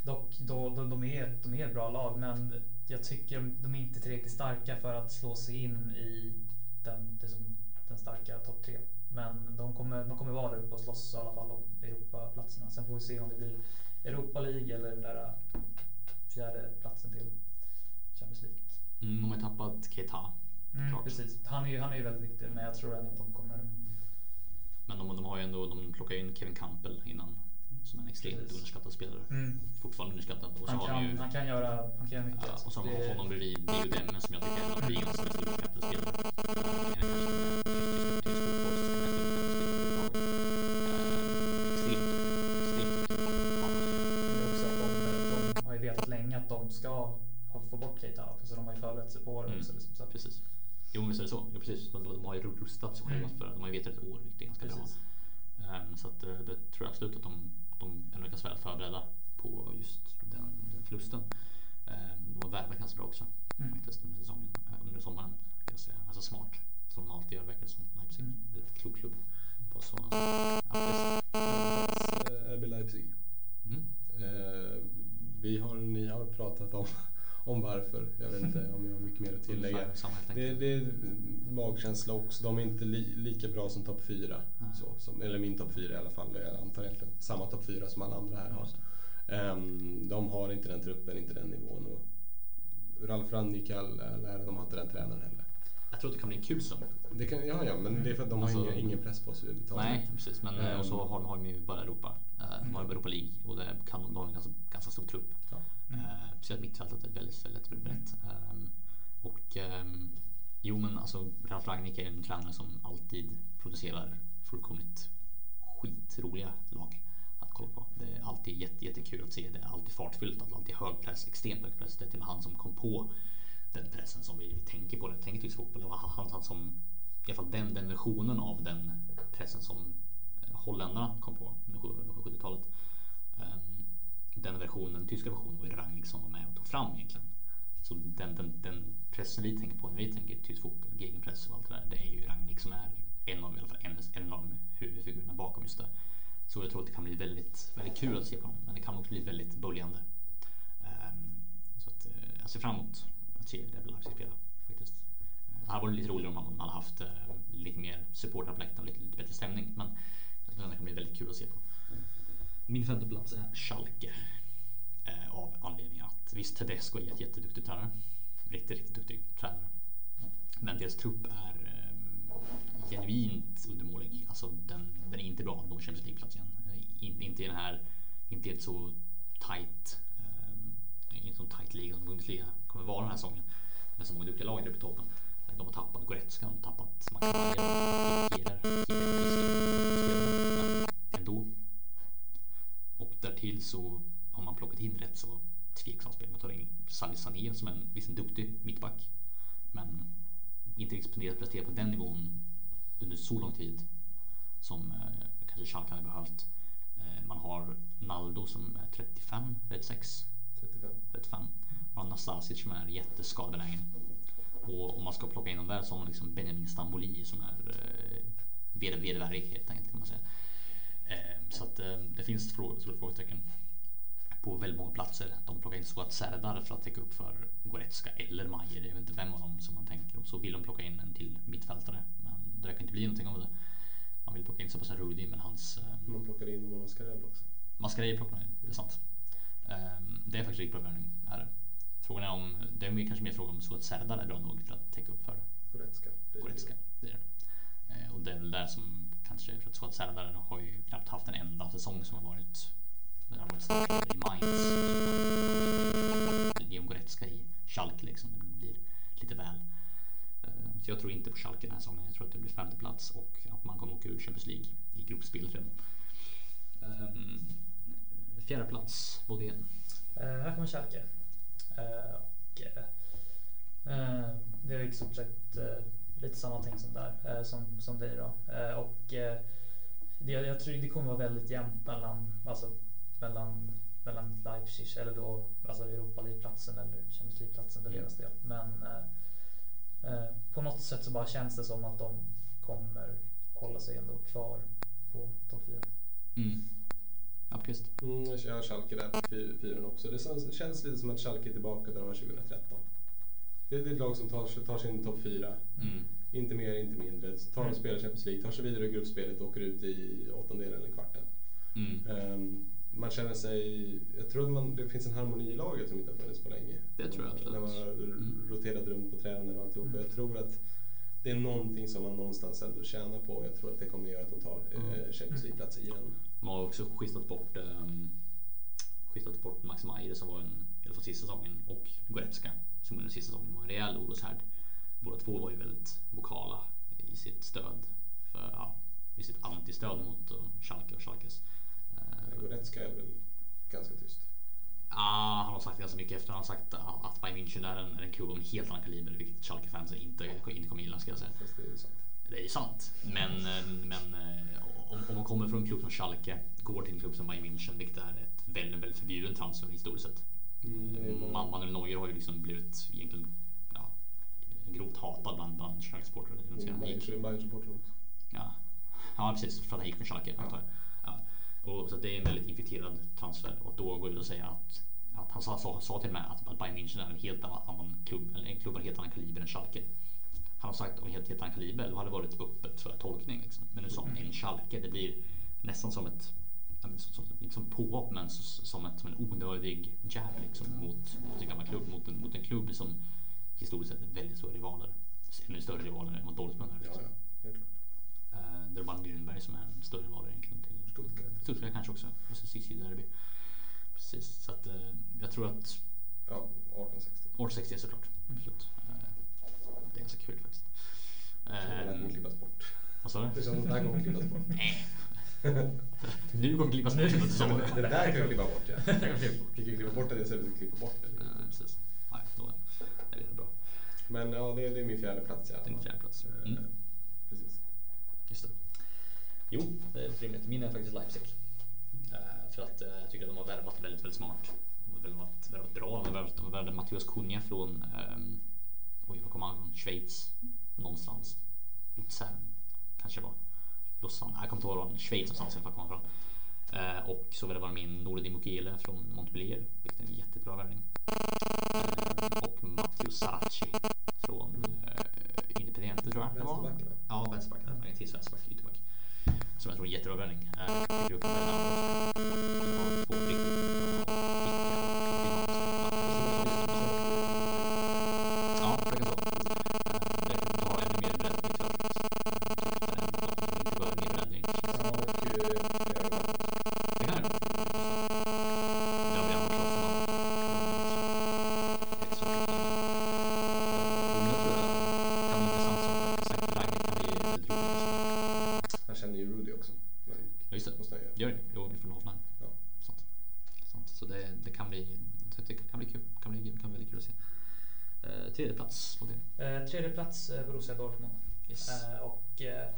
dock, då, då, de, är, de är ett bra lag men jag tycker de, är inte tillräckligt starka för att slå sig in i den, det som, den starka topp tre. Men de kommer, de kommer vara där uppe och slåss i alla fall om Europaplatserna. Sen får vi se om det blir Europa League eller den där fjärde platsen till Champions League. Mm, de har tappat Keita. Mm, Klart. precis. Han är ju han är ju väldigt viktig men jag tror ändå att de kommer... Men de, de har ju ändå, de plockar in Kevin Campbell innan. Som en extremt Precis. underskattad spelare. Mm. Fortfarande underskattad. Och så Han, har de ju, kan, han kan göra, han kan göra mycket. ja, och så har Det- honom bredvid Bio Demme som jag tycker är en av ligans mest underskattade spelare. Det ska ha, få bort Keita också, så de har ju förberett sig på det Mm. också. Liksom, så Precis. Jo, visst är det så. Ja, precis. De, de har ju rustat sig själva Mm. för De har ju vetat ett år, vilket är ganska Precis. bra. Ehm, så att, eh, det tror jag absolut att de, de är ganska väl förberedda på just den, den förlusten. Ehm, de har värvat ganska bra också Mm. faktiskt under säsongen. eh, Under sommaren kan jag säga. Alltså smart. Som de alltid gör verkar som. Leipzig. Mm. Det är ett klok klubb. På så, ja. Eh, RB Leipzig. mm. Eh, vi har, ni har pratat om, om varför. Jag vet inte om jag har mycket mer att tillägga. Det, det är magkänsla också. De är inte li, lika bra som topp fyra. Nej. Så, som, eller min topp fyra i alla fall. Jag antar egentligen samma topp fyra som alla andra här har. Ehm, de har inte den truppen, inte den nivån. Och Ralf Rangnick, ära, de har inte den tränaren heller. Jag tror att det kan bli en kul säsong. Det kan, ja, ja, men det är för att de har Alltså- ingen, ingen press på sig överhuvudtaget. Nej, precis. Men eh, och så har, har de ju bara Europa. Eh, De har Europa League och det kan, de har en ganska, ganska stor trupp. Ja. Eh, Speciellt mittfältet är väldigt, väldigt, väldigt brett. Ehm, Och ehm, jo men alltså Ralf Rangnick är en tränare som alltid producerar fullkomligt skitroliga lag att kolla på. Det är alltid jätte, jättekul att se. Det är alltid fartfyllt, alltid hög press, extremt hög press. Det är till och med han som kom på den pressen som vi tänker på när vi tänker tysk fotboll. Det var han, han som, i alla fall den, den versionen av den pressen som holländarna kom på under 70-talet. Ehm, den versionen, den tyska versionen var ju Rangnick som var med och tog fram egentligen. Så den, den, den pressen vi tänker på när vi tänker tysk fotboll, gegenpress och allt det där. Det är ju Rangnick som är en av, i alla fall en, huvudfigurerna bakom just det. Så jag tror att det kan bli väldigt, väldigt kul att se på dem Men det kan också bli väldigt böljande. Ehm, så att, eh, jag ser fram emot att se Rebel Leipzig spela. Faktiskt. Eh, det hade varit lite roligare om man hade haft eh, lite mer support på läktaren och lite, lite bättre stämning. Men jag det kan bli väldigt kul att se på. Min femte plats är Schalke. Eh, av anledning att visst Tedesco är ett jätteduktig tränare. Riktigt, riktigt duktig tränare. Men deras trupp är eh, genuint undermålig. Alltså den, den är inte bra att nå Champions League-plats igen. Eh, In, inte i den här, inte i ett så tight, eh, inte så tight liga som Bundesliga kommer vara den här säsongen. Med så många duktiga lag uppe i toppen. De har tappat Goretzka, de har tappat ändå. Och därtill så har man plockat in rätt så tveksamt spel. Man tar in Salih Sané som en, visst en duktig mittback. Men inte riktigt presterat på den nivån under så lång tid som eh, kanske Schalke hade behövt. Eh, man har Naldo som är 35, 36. 35. 35. Man har Nastasic som är jätteskadebenägen. Och om man ska plocka in dem där så har man liksom Benjamin Stamboli som är eh, vedervärdig helt enkelt kan man säga. Eh, så att eh, det finns stora frågetecken på väldigt många platser. De plockar in Suat Serdar för att täcka upp för Goretzka eller Majer. Jag vet inte vem av dem som man tänker. Och så vill de plocka in en till mittfältare det verkar inte bli någonting av det. Man vill plocka in Sebastian Rudi men hans... Eh, man plockar in Mascarell också. Mascarell plockar man in, det är sant. Ehm, det är faktiskt riktigt bra värvning. Frågan är om, det är kanske mer fråga om så att Serdar är bra nog för att täcka upp för Goretzka. Goretzka, det är det. Ehm, och det är väl där som kanske, för att så att Serdar har ju knappt haft en enda säsong som har varit där han varit startare i Mainz. Leon Goretzka i Schalke liksom. Det blir lite väl så jag tror inte på Schalke den här säsongen. Jag tror att det blir femte plats och att man kommer åka ur Champions League i gruppspelet redan. Um, fjärde plats, Bodén. Uh, här kommer Schalke. Uh, och, uh, det är stort sett lite samma ting som där, som, som dig då. och det, jag tror det kommer vara väldigt jämnt mellan, alltså, mellan, mellan Leipzig eller då alltså Europa League-platsen eller Champions League-platsen för mm. deras del. Men Eh, på något sätt så bara känns det som att de kommer hålla sig ändå kvar på topp 4. Mm. Appelqvist? Mm, jag har Schalke där på fyran också. Det känns lite som att Schalke är tillbaka där de var 2013. Det är ett lag som tar, tar sin topp 4. Mm. Inte mer, inte mindre. Tar och spelar Champions League, tar sig vidare i gruppspelet och åker ut i åttondelen eller kvarten. Mm. Um, man känner sig... Jag tror att man, det finns en harmoni i laget som inte har funnits på länge. Det tror jag absolut. När man har mm. roterat runt på tränare och alltihop. Mm. Jag tror att det är någonting som man någonstans ändå tjänar på. Jag tror att det kommer göra att de tar mm. eh, Champions League-plats igen. Man har också skiftat bort, um, skiftat bort Max Meyer som var en, i alla fall sista säsongen och Goretzka som under sista säsongen var en rejäl oroshärd. Båda två var ju väldigt vokala i sitt stöd för, ja, i sitt antistöd mot uh, Schalke och Schalkes Goretzka är väl ganska tyst? Ah, han har sagt ganska mycket efter. Han har sagt att Bayern München är en, en klubb av en helt annan kaliber, vilket Schalke-fans inte, inte kommer gilla ska jag säga. Fast det är ju sant. Det är sant. Men, men om, om man kommer från en klubb som Schalke, går till en klubb som Bayern München, vilket är ett väldigt, väldigt förbjuden transfer historiskt sett. Mm, man, Manuel Neuer har ju liksom blivit egentligen ja, grovt hatad bland, bland Schalke-supportrar. Mm, Bayern-supportrar också. Ja. ja, precis. För att han gick från Schalke. Ja. Och så det är en väldigt infekterad transfer och då går det att säga att, att han sa, sa, sa till med att, att Bayern München är en helt annan klubb, eller en klubb av helt annan kaliber än Schalke. Han har sagt om en helt, helt annan kaliber, då hade det varit öppet för tolkning. Liksom. Men nu sa han en Schalke, det blir nästan som ett inte som påhopp men som, ett, som en onödig jab liksom, mot, mot en gammal klubb. Mot en, mot en klubb som historiskt sett är väldigt stora rivaler. Ännu större rivaler än mot Dortmund. Liksom. Ja, ja. Uh, det är bara Nürnberg som är en större rival egentligen. Stuttgart. Stuttgart kanske också. Och så Sissi-derby. Precis, så att eh, jag tror att... Ja, 1860. 1860 såklart. Mm. Absolut. Det är ganska kul faktiskt. Det här kommer klippas bort. Vad sa du? Det att det här kommer klippas bort. [laughs] Nu kommer klippas bort. Det där kan vi klippa bort ja. Vi kan klippa bort det för att klippa bort det. Ja, precis. Nej, då är det bra. Men ja, det är, det är min fjärde plats i alla Din fall. fjärde plats. Eh, Mm. Precis. Just det. Jo, det är rimligt. Min är faktiskt Leipzig. Eh, för att eh, jag tycker att de har värvat väldigt, väldigt smart. De har värvat, värvat bra. De har värvat, de har värvat Mattias Cunha från, um, oj vad kommer han från? Schweiz någonstans. Luzern kanske det var. Lausanne, jag kommer inte ihåg var Schweiz någonstans i alla fall han från. Eh, och så värvade man min Nordin Mukiele från Montpellier, vilket är en jättebra värvning. Eh, och Matteo Saracchi från eh, Independiente tror jag det var. Ja, vänsterback. där. Argentins vänsterback, ytterback. Som jag tror är en jättebra värvning. Eh, två riktigt bra, viktiga Ja, det kan så. Eh, Det kommer ha ännu mer bredd i mittfältet. Eh, Inte bara mer bredd egentligen. Ja, och eh, Det kan det. Jag vill annars också ha han känner ju Rudy också. Men, Ja, just det. måste han göra. Gör det? Jo, från Hoffenheim. Ja. Sant. Sant. Så det, det kan bli så det kan bli kul. Kan bli, kan bli väldigt kul att se. Eh, tredje plats på det. Eh, tredje plats eh, Borussia Dortmund. Yes. Eh, och eh,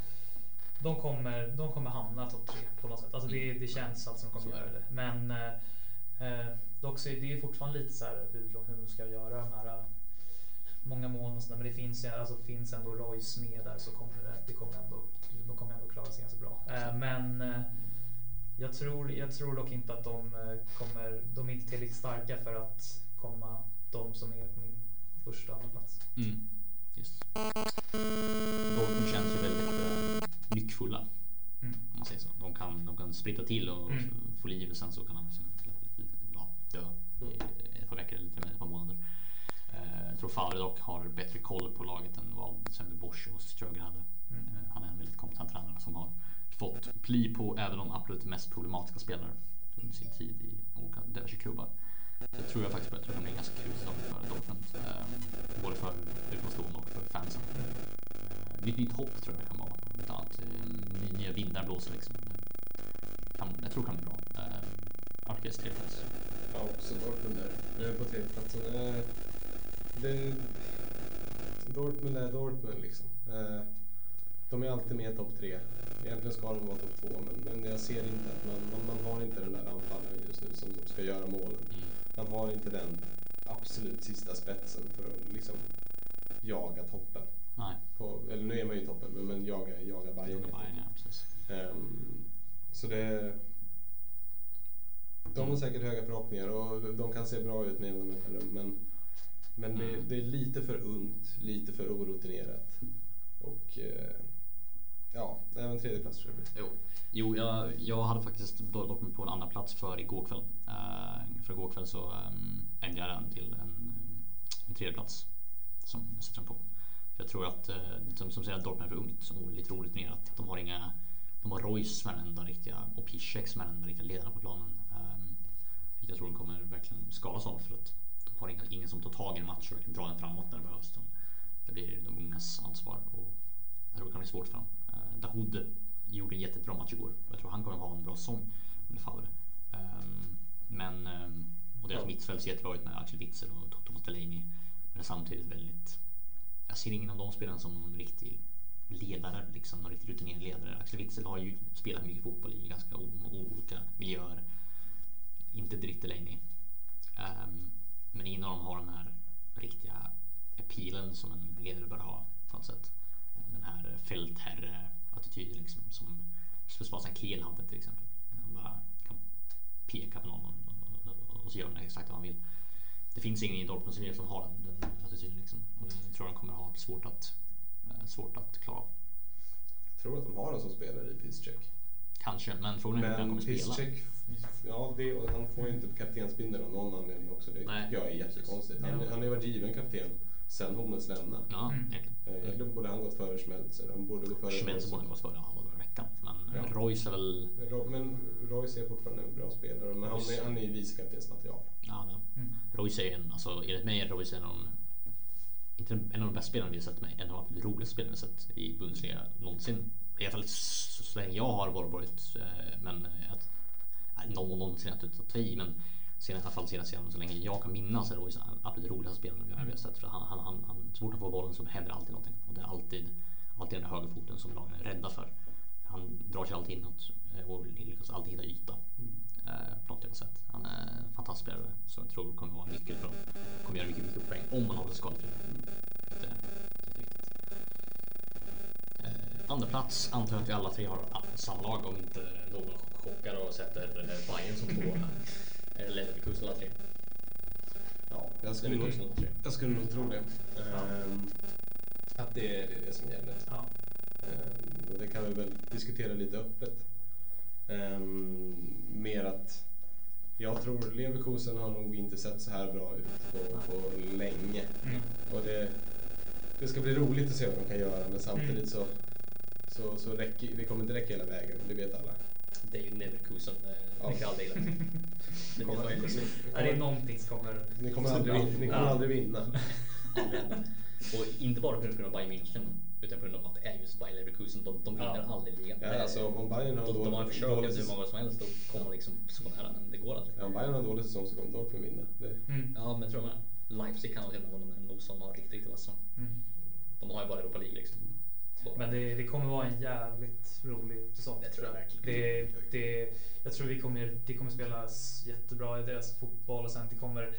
de kommer, de kommer hamna topp tre på något sätt. Alltså det, känns som de kommer Så göra det. Men eh, eh, dock så är det är fortfarande lite så här hur, hur de ska göra de här eh, många mål och sådär. Men det finns, alltså, finns ändå Royce med där så kommer det, det kommer ändå, de kommer ändå klara sig ganska bra. Eh, men eh, jag tror, jag tror dock inte att de eh, kommer, de är inte tillräckligt starka för att komma de som är på min första plats. Mm. Just. Dortmund känns ju väldigt eh, nyckfulla. Mm. Man säger så. De kan, de kan spritta till och Mm. få liv och sen så kan han liksom, ja, dö i ett par veckor eller till och med ett par månader. Eh, jag tror Favre dock har bättre koll på laget än vad till exempel Bosch och Sjögren hade. Mm. Eh, han är en väldigt kompetent tränare som har fått pli på även de absolut mest problematiska spelare under sin tid i olika diverse klubbar. Så jag tror jag faktiskt jag tror det kan bli en ganska kul säsong för Dortmund. Eh, både för utomstående och för fansen. Nytt, nytt hopp tror jag det kan vara. Inte annat. Eh, ny- nya vindar blåser liksom. Kan, jag tror det kan bli bra. Eh, Arkes tredje plats. Ja, också Dortmund där. På tredjeplatsen. Eh, det, Dortmund är Dortmund liksom. Eh, de är alltid med i topp tre. Egentligen ska de vara topp två men, men jag ser inte att man, man, man har inte den där anfallaren just nu som, som ska göra målen. Mm. Man har inte den absolut sista spetsen för att liksom jaga toppen. Nej, På, eller nu är man ju i toppen men, men jaga, jaga Bayern. helt Bayern ja, precis. Ehm, så det... De har säkert höga förhoppningar och de kan se bra ut med jämna mellanrum men, men det, Mm. det är lite för ungt, lite för orutinerat. Och eh, ja, även tredje plats tror jag det. Jo, jo jag, jag hade faktiskt dock mig på en andra plats för igår kväll. Uh, för igår kväll så um, ändrade jag den till en, en tredje plats som jag sätter den på. Jag tror att, uh, som, som säger att Dortmund är för ungt och lite orutinerat. De har inga, de har Royce som är den enda riktiga och Piszek som är den enda riktiga ledaren på planen. Um, vilket jag tror de kommer verkligen skadas av för att de har ingen, ingen som tar tag i en match och verkligen drar den framåt när det behövs. De, det blir de ungas ansvar och jag tror det kan bli svårt för dem. Uh, Dahoud gjorde en jättebra match igår. Jag tror han kommer att ha en bra säsong under Favre. Um, men, um, och deras Ja. mittfält ser jättebra ut med Axel Witzel och Thomas Delaney. Men samtidigt väldigt... Jag ser ingen av de spelarna som någon riktig ledare, liksom någon riktigt rutinerad ledare. Axel Witzel har ju spelat mycket fotboll i ganska olika miljöer. Inte direkt Delaney. Um, men ingen av dem har den här riktiga appealen som en ledare bör ha på något sätt. Den här fältherre-attityden liksom, som Sebastian Kiel hade till exempel. Han bara kan peka på någon och, och, och så gör han exakt vad han vill. Det finns ingen i Dortmund som, som har den, den attityden liksom. Och det tror jag de kommer ha svårt att, eh, svårt att klara av. Jag tror att de har en som spelar i Piszczek. Kanske, men frågan är hur han kommer spela. Piszczek, ja det, och han får ju inte kaptensbindeln av någon anledning också. Det Nej. tycker jag är jättekonstigt. Han, Ja. han har ju varit given kapten sen Hummels lämnade. Ja, Mm. egentligen. Eh, Egentligen borde han gått före Schmelzer. Han borde gå före Schmelz Royce. borde gått före alla dagar i veckan. Men Ja. Royce är väl... Men Royce är fortfarande en bra spelare. Men han är, han är ju vicekaptensmaterial. Ja. Mm. Royce är en, alltså enligt mig är Royce en av de, inte en, av de bästa spelarna vi har sett, men en av de roligaste spelarna vi har sett i Bundesliga någonsin. i alla fall så, så länge jag har varit, eh, men att någon någonsin att ta i, men sen, i alla fall senaste så länge jag kan minnas är Royce absolut roligaste spelaren vi har sett. För han, han, han, han, så fort han får bollen så händer alltid någonting. Och det är alltid, alltid den där högerfoten som lagen är rädda för. Han drar sig alltid inåt eh, och lyckas alltid hitta yta. Eh, på något jävla sätt. Han är en fantastisk spelare. Så jag tror kommer vara nyckel för dem. Kommer göra mycket, mycket poäng om man håller sig skadefri. Det, det är viktigt. Eh, andra plats antar jag att vi alla tre har samma lag om inte någon chockar och sätter eh, Bayern som tvåa. Eller Leverkusen alla tre. Ja, jag skulle, nog, jag skulle nog tro det. Ehm, att det är det som gäller. Ja. Ehm, och det kan vi väl diskutera lite öppet. Ehm, mer att jag tror Leverkusen har nog inte sett så här bra ut på, på länge. Mm. Och det, det ska bli roligt att se vad de kan göra men samtidigt Mm. så, så, så räcker, det kommer inte räcka hela vägen, det vet alla. Det är ju Leverkusen. [laughs] Ja. Det tänker aldrig illa. Det Kommer- ju. Är det någonting som kommer... Ni kommer aldrig, ni kommer aldrig vinna. [laughs] Och inte bara på grund av Bayern München utan på grund av att det är just Bayern Leverkusen. De, de vinner Ja. aldrig ligan. Ja, alltså, om Bayern har de, de har försökt dålig hur många som helst att komma liksom så nära men det går aldrig. Ja, om Bayern har en dålig säsong så kommer Dortmund vinna. Det, Mm. Ja men jag tror med. Leipzig kan vara en av de nog som har riktigt, riktigt vassa. Mm. De har ju bara Europa League liksom. Så. Men det, det kommer vara en jävligt rolig säsong. Det tror jag verkligen. Det, det, jag tror vi kommer, det kommer spelas jättebra i deras fotboll och sen det kommer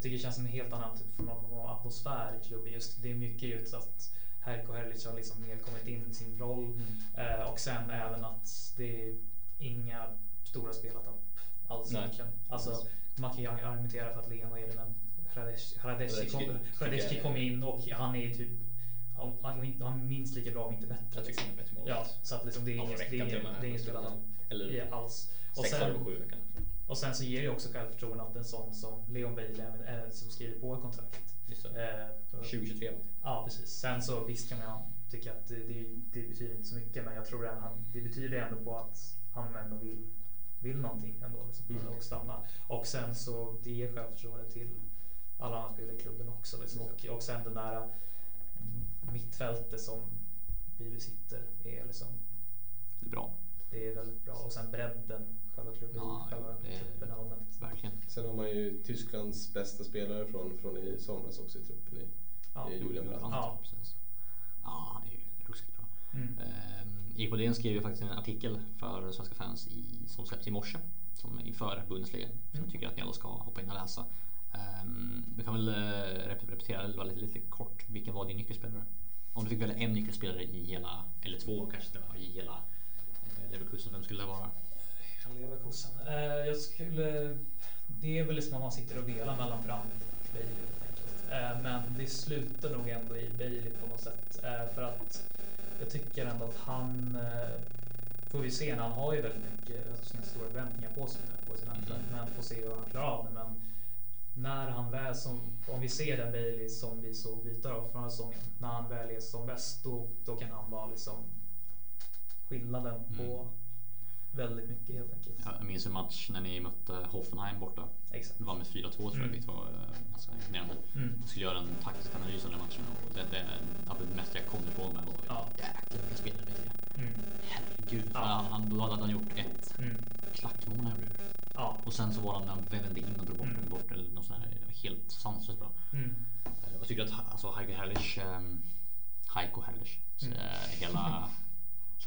jag tycker det känns som en helt annan typ av atmosfär i klubben. Just, det är mycket just att Herko Herlic har liksom mer kommit in i sin roll Mm. eh, och sen även att det är inga stora spelartapp alls egentligen. Alltså, man kan ju argumentera för att Lena är det men Hradecki kom, Hradecki kom in och han är typ han, han minst lika bra om inte bättre. Jag tycker han är bättre mål. Ja, så att liksom det är ingen, det är det är spelare alls. Och sen. och sen så ger det också självförtroende att en sån som Leon Bailey äh, som skriver på ett kontrakt. Just det. Eh, 2023 va? Ja, precis. Sen så visst kan man tycka att det, det, det betyder inte så mycket, men jag tror att han, det betyder ändå på att han ändå vill, vill någonting ändå liksom, Mm. och stanna. Och sen så det ger självförtroende till alla andra spelare i klubben också. Liksom. Och, och sen den där mm, mittfältet som vi besitter är liksom, Det är bra. det är väldigt bra. Och sen bredden, själva klubben, Ja, är- truppen allmänt. Verkligen. sen har man ju Tysklands bästa spelare från, från i somras också i truppen. I, Ja. i Julian Brandt. Ja. Precis. Ja, han är ju ruskigt bra. Mm. Ehm, Erik Bodén skrev ju faktiskt en artikel för svenska fans i, som släpps i morse. Som inför Bundesliga. Som Mm. jag tycker att ni alla ska hoppa in och läsa. Um, vi kan väl uh, rep- repetera det lite, lite kort. Vilken var din nyckelspelare? Om du fick välja en nyckelspelare i hela, eller två kanske det var, i hela uh, Leverkusen. Vem skulle det vara? Leverkusen. Eh, jag skulle... Det är väl liksom att man sitter och velar mellan Brandt och Bailey. Eh, men det slutar nog ändå i Bailey på något sätt. Eh, för att jag tycker ändå att han... Eh, får vi se, han har ju väldigt mycket, alltså, sina stora förväntningar på sig på sina Mm. Men får se hur han klarar av det. Men när han väl som, om vi ser den Bailey som vi såg bitar av förra säsongen. När han väl är som bäst då, då kan han vara liksom skillnaden på Mm. Väldigt mycket helt enkelt. Ja, Jag minns en match när ni mötte Hoffenheim borta. Exakt. Det var med 4-2 tror jag, Mm. vilket var ganska imponerande. Mm. Jag skulle göra en taktisk analys den matchen och det, det absolut mest jag kom ifrån med var Ja. jäklar vilka spelare det är. Mm. Herregud. Ja. Han, han, då hade han gjort ett Mm. klackmål här. Ja. Och sen så var han när han vände in och drog bort Mm. den bort eller något sånt här helt sanslöst bra. Mm. Eh, Jag tycker att alltså, Heiko Herrlich, um, Heiko Herrlich, Mm. eh, hela,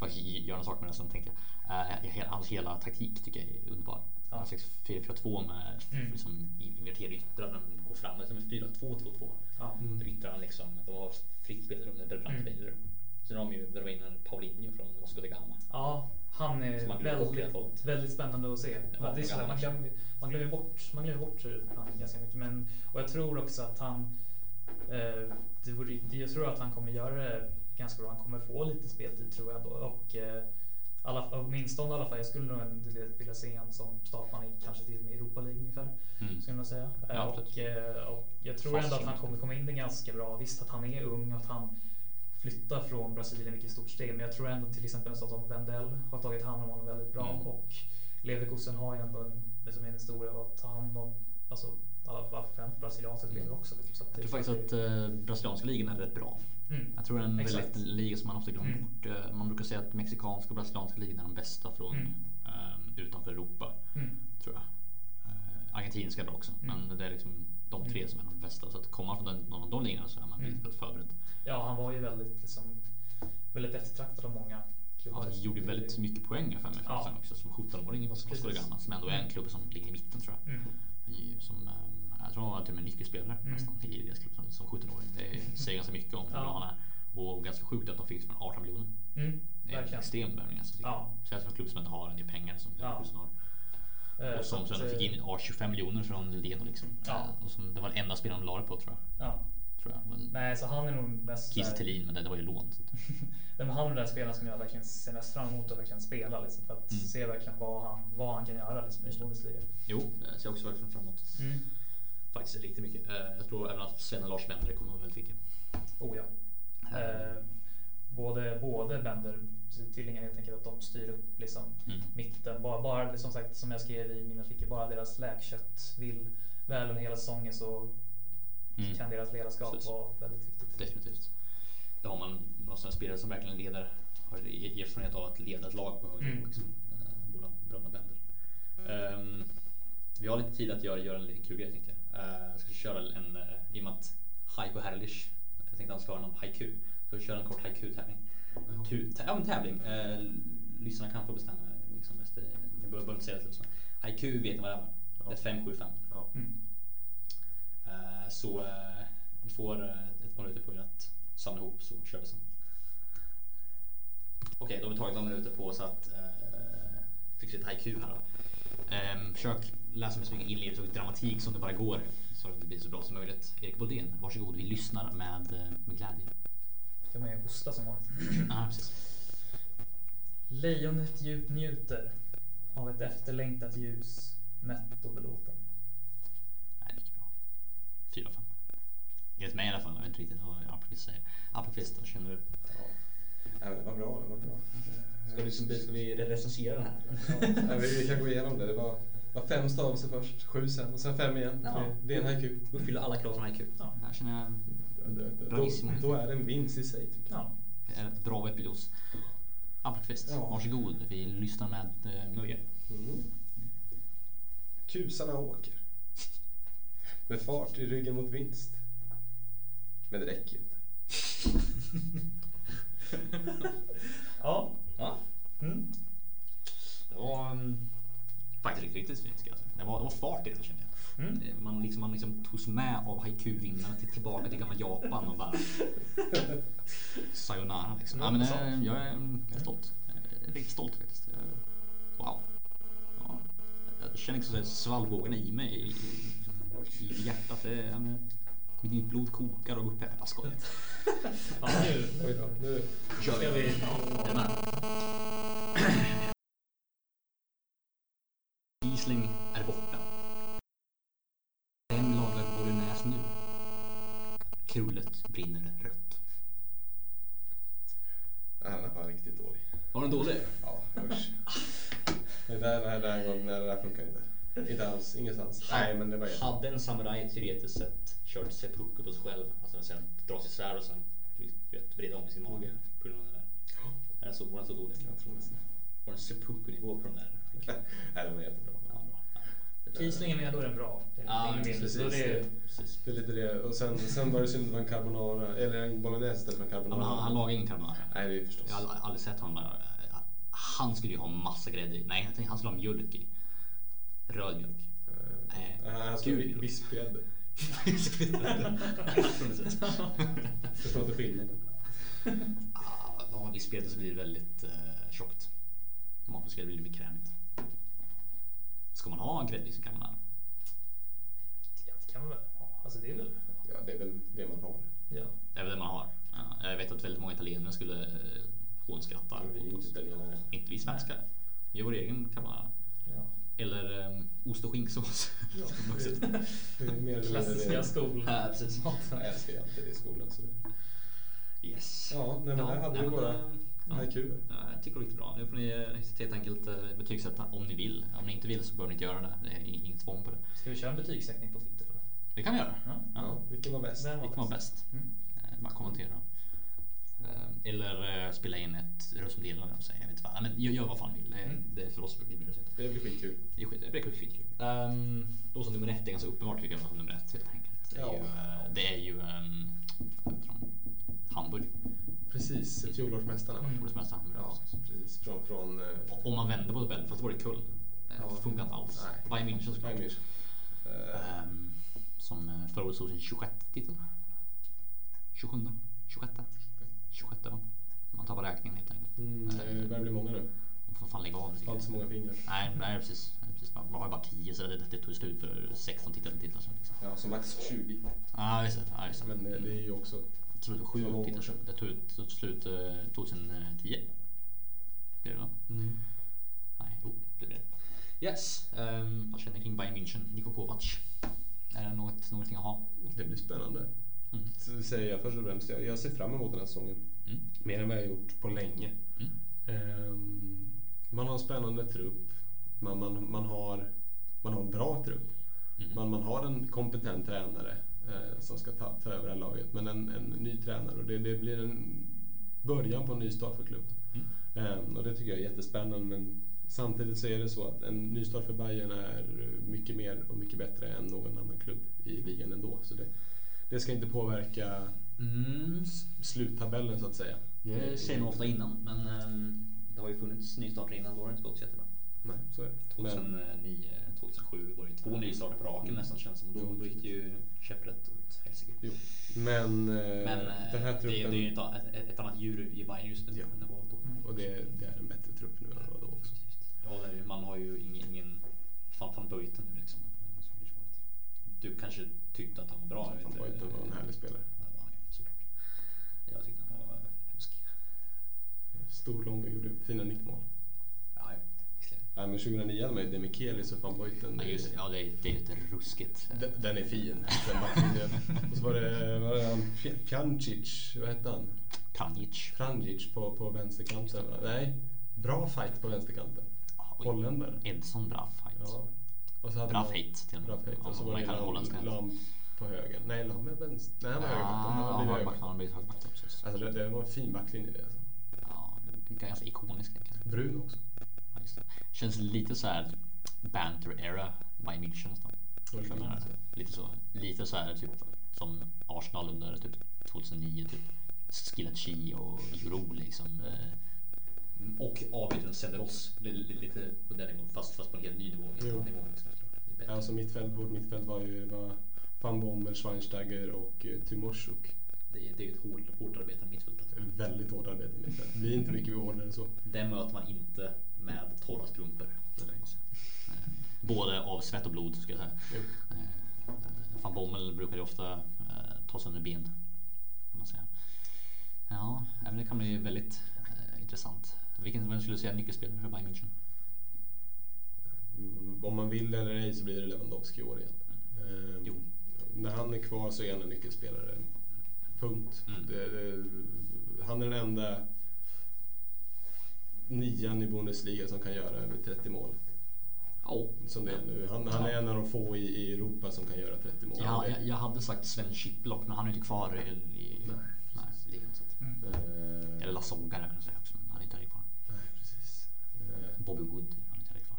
faktiskt göra en sak med det sen tänkte jag. Eh, hans hela taktik tycker jag är underbar. Ja. Han har 4-4-2 med Mm. liksom, inverterade yttrar men går fram liksom med 4-2-2-2. Ja. Mm. Då yttrar han liksom, de har fritt spelrum där Brandt Mm. vidare. Sen har de ju dragit in Paulinho från Vasco da Gama. ja, han är Som fall. väldigt, väldigt spännande att se. Ja, det är man, glömmer, man glömmer bort, man glömmer bort han ganska mycket. Men, och jag tror också att han, eh, det vore, det- jag tror att han kommer göra det ganska bra. Han kommer få lite speltid tror jag. Då. Och, eh, alla, åtminstone i alla fall, jag skulle nog vilja se han som startman i kanske till och med Europa League ungefär. Mm. Skulle man säga. Ja, Eh, och, eh, och jag tror Fast ändå att han kommer komma in det ganska bra. Visst att han är ung och att han flyttar från Brasilien, vilket stort steg. Men jag tror ändå till exempel att Wendell har tagit hand om honom väldigt bra. Mm. Och Leverkusen har ju ändå en, liksom en historia av att ta hand om alltså, alla främst brasilianska spelare också. Liksom, så Jag det- tror faktiskt att eh, brasilianska ligan är rätt bra. Mm. Jag tror det är en Exakt. väldigt liga som man ofta glömmer Mm. bort. Eh, Man brukar säga att mexikanska och brasilianska ligan är de bästa från Mm. eh, utanför Europa. Mm. Tror jag. Eh, Argentinska är bra också. Mm. Men det är liksom de tre som är de bästa. Så att kommer man från den, någon av de ligorna så är man Mm. väldigt förberedd. Ja, han var ju väldigt, liksom, väldigt eftertraktad av många klubbar. Han gjorde väldigt mycket poäng för mig Ja. ja. också. Som 17-åring i Vasco da Gama. Som ändå är en klubb som ligger i mitten tror jag. Mm. Som, eh, jag tror han var till och med nyckelspelare Mm. nästan i deras klubb som, som 17-åring. Det säger ganska mycket om hur Ja. han är. Och ganska sjukt att de fick från 18 miljoner. Mm. Det är en extrem värvning alltså. Ja. Speciellt för en klubb som inte har en del pengar som Ja. Leverkusen har. Eh, Och som sen fick in eh, ja, 25 miljoner från Leno liksom. Ja. Eh, Och som, det var den enda spelaren de la det på tror jag. Ja. Tror jag. Men Nej, så han är nog mest... Kiese Thelin, men det, det var ju lån. [laughs] Men han är den där spelaren som jag verkligen ser mest fram emot att verkligen spela. Liksom, för att Mm. se verkligen vad han, vad han kan göra liksom, i Bundesliga. Jo, det ser jag också verkligen fram emot. Mm. Faktiskt riktigt mycket. Eh, Jag tror även att Sven och Lars Bender kommer väldigt viktiga. Oh ja. Eh, både, både Bender Tillingen helt enkelt att de styr upp liksom, Mm. mitten. Bara, bara som sagt som jag skrev i min artikel, bara deras läkkött vill väl under hela säsongen så Mm. kan deras ledarskap Precis. vara väldigt viktigt. Definitivt. Då har man någon sån spelare som verkligen leder, har erfarenhet av att leda ett lag på hög Mm. nivå. Liksom. Eh, Båda berömda Bender. Ehm, vi har lite tid att göra, göra en liten kul grej tänkte jag. Eh, jag ska köra en, uh, i och med att Heiko Herrlich, jag tänkte ansvara om haiku. Så jag köra en kort haiku-tävling. Ja men tävling. Uh, lyssnarna kan få bestämma. Liksom, jag behöver inte säga det lyssnarna. Haiku vet ni vad det är va? Det är 575. Ja. Mm. Eh, Så eh, ni får eh, ett par minuter på er att samla ihop så kör vi sen. Okej, då har vi tagit några minuter på oss att uh, fixa lite haiku här då. Ehm, försök läsa med så mycket inlevelse och dramatik som det bara går så att det blir så bra som möjligt. Erik Boldén, varsågod. Vi lyssnar med, eh, med glädje. Ska man ju hosta som vanligt. ah, precis. Lejonet djupt njuter av ett efterlängtat ljus, mätt och belåten. Nej, mycket bra. Fyra av fem. Enligt mig i alla fall. Jag vet inte riktigt vad Appelqvist säger. Appelqvist, vad känner du? Ja. Det var bra, det var bra. Ska vi, ska vi recensera den här? Ja, vi, vi kan gå igenom det. Det var, var fem stavelser först, sju sen och sen fem igen. Ja. Det, är en haiku. Uppfyller alla krav från IQ. Ja. Här känner jag Då, då, är det en vinst i sig tycker jag. Ja. det är ett bra webbjuice. Appelqvist, Ja. varsågod. Vi lyssnar med eh, nöje. Mm. Kusarna åker. Med fart i ryggen mot vinst. Men det räcker inte. [laughs] Ja. Ja. Mm. Det var um, faktiskt riktigt, ska jag säga. Det var, det var fart i den kände jag. Mm. Eh, Man, liksom, man liksom togs med av haiku-vinnarna till, tillbaka till gamla Japan och bara [laughs] sayonara liksom. Ja, men, eh, jag, är, jag är stolt. Jag är riktigt stolt faktiskt. Jag, wow. Ja, jag känner liksom svallvågorna i mig i, i, i hjärtat. Det, ja, mitt blod kokar och upp här. Jag skojar. [laughs] Ja, nu, då, nu kör ska vi. Är [clears throat] Giesling är borta. Vem lagar bolognese nu? Krullet brinner rött. Den var riktigt dålig. Var den dålig? Ja, usch. Det där, det här, det här, det där funkar inte. Inte alls, ingenstans. Nej, men det var. Hade en samuraj teoretiskt sett kört seppuku på sig själv, alltså sen dra sitt svärd och sen vet, vrida om i sin mage på grund av det där. Är den så, var den så dålig? Jag tror nästan. Var det en seppuku-nivå på den där? [laughs] Nej, den var jättebra. Ja. Ja. Kiesling är med, då är den bra. Ja, precis. Det är, Precis. Det är lite det. Och sen, sen var det synd att det var en carbonara, eller en bolognese istället för en Ja, carbonara. han, han lagar ingen carbonara. Nej, det är förstås. Jag har aldrig, sett honom. Han skulle ju ha massa grädde i. Nej, han skulle ha mjölk i. Röd mjölk. Nej, Nej. han skulle Gud. vispgrädde. [laughs] Förstår inte skillnaden. Ah, Har man vispgrädde så blir det väldigt eh, tjockt. Matmusgrädde blir det mer krämigt. Ska man ha grädde i sin carbonara? ja, det kan man väl ha. Alltså det är väl... Ja, det är väl det man har. Ja. Det är väl det man har. Ja, jag vet att väldigt många italienare skulle eh, hånskratta Men inte oss. italienare. Inte vi svenskar. Vi gör vår egen carbonara. ja. Eller um, ost och skinksås. Ja, Som [laughs] också- det, är Klassiska det. skol. Ja, precis. Jag älskar ju alltid det i skolan. Så det. Yes. Ja, nej, men där hade nej, vi men, våra eh, ja. haiku. Ja, jag tycker det är riktigt bra. Nu får ni eh, helt enkelt eh, betygsätta om ni vill. Om ni inte vill så behöver ni inte göra det. Det är inget tvång på det. Ska vi köra en betygssättning på Twitter? Eller? Det kan vi göra. Ja. Ja, vilken var bäst? Vem Vilken var bäst? Mm. Eh, Bara kommentera. Eh, Eller eh, spela in ett röstmeddelande och säga jag vet inte vad. Men gör, gör vad fan vill. Det är, Mm. det är för oss det blir det. Det blir skitkul. Det skit, det blir skitkul. Um, då som nummer ett är ganska uppenbart jag. Som nummer ett helt enkelt. Det är Ja. ju, eh, det är ju um? Hamburg. Precis, fjolårsmästarna? Mm. Hamburg. Ja, precis. Från, från eh, Om man vänder på tabellen, fast det var det kul. Det Ja. funkar inte alls. Nej. Bayern München såklart. Bayern München. Ehm, som eh, förra året stod sin 26 titel. 27? 26? 26 va? Man tappar räkningen helt enkelt. Mm, Eh, det börjar bli många nu. Man får fan lägga av. Har inte så många fingrar. Nej, nej precis. Precis. Man har ju bara 10 så det, det tog slut för 16 titlar. liksom. Ja, som max 20. Ja, just det. Ja, just det. Men eh, det är ju också... Tror det var sju år. Det tog, tog slut eh, 2010. Blir det va? Mm. Nej, jo, det blir det. Yes. Um, vad känner kring Bayern München? Niko Kovac. Är det något, någonting att ha? Det blir spännande. Mm. Så det säger jag först och främst. Jag, jag ser fram emot den här säsongen. Mm. Mer än vad jag har gjort på länge. Mm. Ehm, man har en spännande trupp. Man, man, man, har, man har en bra trupp. Mm. Man, man har en kompetent tränare eh, som ska ta, ta över det här laget. Men en, en ny tränare och det, det blir en början på en ny start för klubben. Mm. Ehm, och det tycker jag är jättespännande. Men samtidigt så är det så att en nystart för Bayern är mycket mer och mycket bättre än någon annan klubb i ligan ändå. Så det, det ska inte påverka Mm. sluttabellen så att säga. Det säger man ofta innan, men ehm, det har ju funnits nystarter innan. Då har det inte gått så jättebra. Nej, så är det. Men, 2009, 2007 var det två nystarter på raken nästan känns som. Då, då gick det ju käpprätt åt helsike. men, eh, Men eh, den här det, truppen... det är ju ett, ett, ett annat djur i Bayern just nu Ja. än det var då. Och det, det är en bättre trupp nu än vad det var då också. Ja, det är, man har ju ingen, ingen fan Buiten nu liksom. Du kanske tyckte att han var bra? inte. Buiten var en härlig spelare. Ja, det var han ju såklart. Jag tyckte han var hemsk. Stor, lång och gjorde fina nickmål. Ja, ja. Nej, men 2009 hade man ju Demichelis och van Buiten. Men just, ja, det, är- det är ju ett ruskigt. Den, den är fin, den backlinjen. och så var det, var det han, Pj- Pjancic, vad hette han? Kranjic. Pranjic på, på vänsterkanten. Nej, bra fight på vänsterkanten. Ja, Holländare. Edson bra fight. Ja. Och så hade Bra fight till och med. Bra fight. Och så var det Lam. Lam på höger. Nej, Lam är vänster. Nej, han var. Ja, var högerback. back- han har blivit högerback Alltså det, det var en fin backlinje det. Alltså. Ja, ganska ikonisk egentligen. Brun också. Känns lite så här nästan. Ja, Förstår du vad jag menar? Lite så, lite så här typ som Arsenal under typ 2009 typ Skilacci och Juro liksom. eh, Och avbytaren Senderos lite på den nivån fast, fast på en helt ny nivå. Jo. nivå liksom. Alltså mittfält, vårt mittfält var ju var Van Bommel, Schweinsteiger och Tymoshuk. Det, är, det är ju ett hårt, hårt arbetande mittfält. alltså. Väldigt hårt arbete mittfält. Det blir inte mycket hårdare än så. Det möter man inte med torra strumpor. Eh, Både av svett och blod ska jag säga. Jo. Eh, Van Bommel brukar ju ofta eh, ta sönder ben. Man säga. Ja, men det kan bli väldigt intressant. Vilken vem skulle du säga är nyckelspelare för Bayern München? Mm, Om man vill eller ej så blir det Lewandowski i år igen. Ehm, Jo. När han är kvar så är han en nyckelspelare. Punkt. Mm. Det, det, han är den enda nian i Bundesliga som kan göra över 30 mål. Ja. Som det är nu. Han, han är en av de få i, i Europa som kan göra 30 mål. Ja, jag, jag hade sagt Sven Schiplock men han är inte kvar i, i Nej. nej, ligan. Mm. Eh, eller Lasogga kan jag säga också, men han är inte heller kvar. Nej, precis. Eh, Bobby Wood, han är inte heller kvar.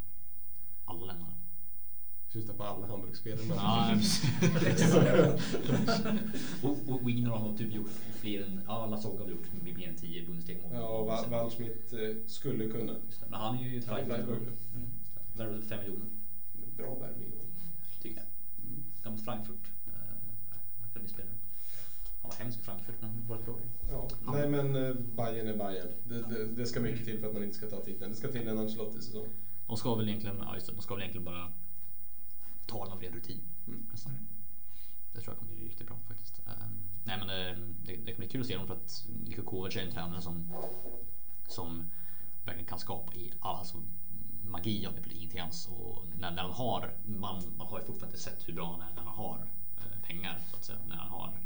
Alla lämnade. Syftar på alla Hamburgspelare. men- Ja, [laughs] och, och Wigner har typ gjort fler än, ja Lasogga har gjort mer än 10 Bundesliga-mål. Ja, och Wa- Waldschmidt eh, skulle kunna. Men han är ju Freiburg. Mm. Värvade för 5 miljoner, Bra värvning. tycker jag. Gammalt Frankfurt. Akademispelare. Han var hemsk i Frankfurt men han var bra. Ja. Nej men eh, Bayern är Bayern. Det, det, det ska mycket till för att man inte ska ta titeln. Det ska till en Ancelotti-säsong. De ska väl egentligen, ja just det, de ska väl egentligen bara ta en av ren rutin. Mm. Nästan. Det tror jag kommer bli riktigt bra faktiskt. Ehm, nej men ehm, det, det kommer bli kul att se dem för att Niko Kovac är en tränare som, som verkligen kan skapa i alltså, magi av det på ingenting alls. Och när, när han har, man, man har ju fortfarande inte sett hur bra han är när han har eh, pengar så att säga. När han har,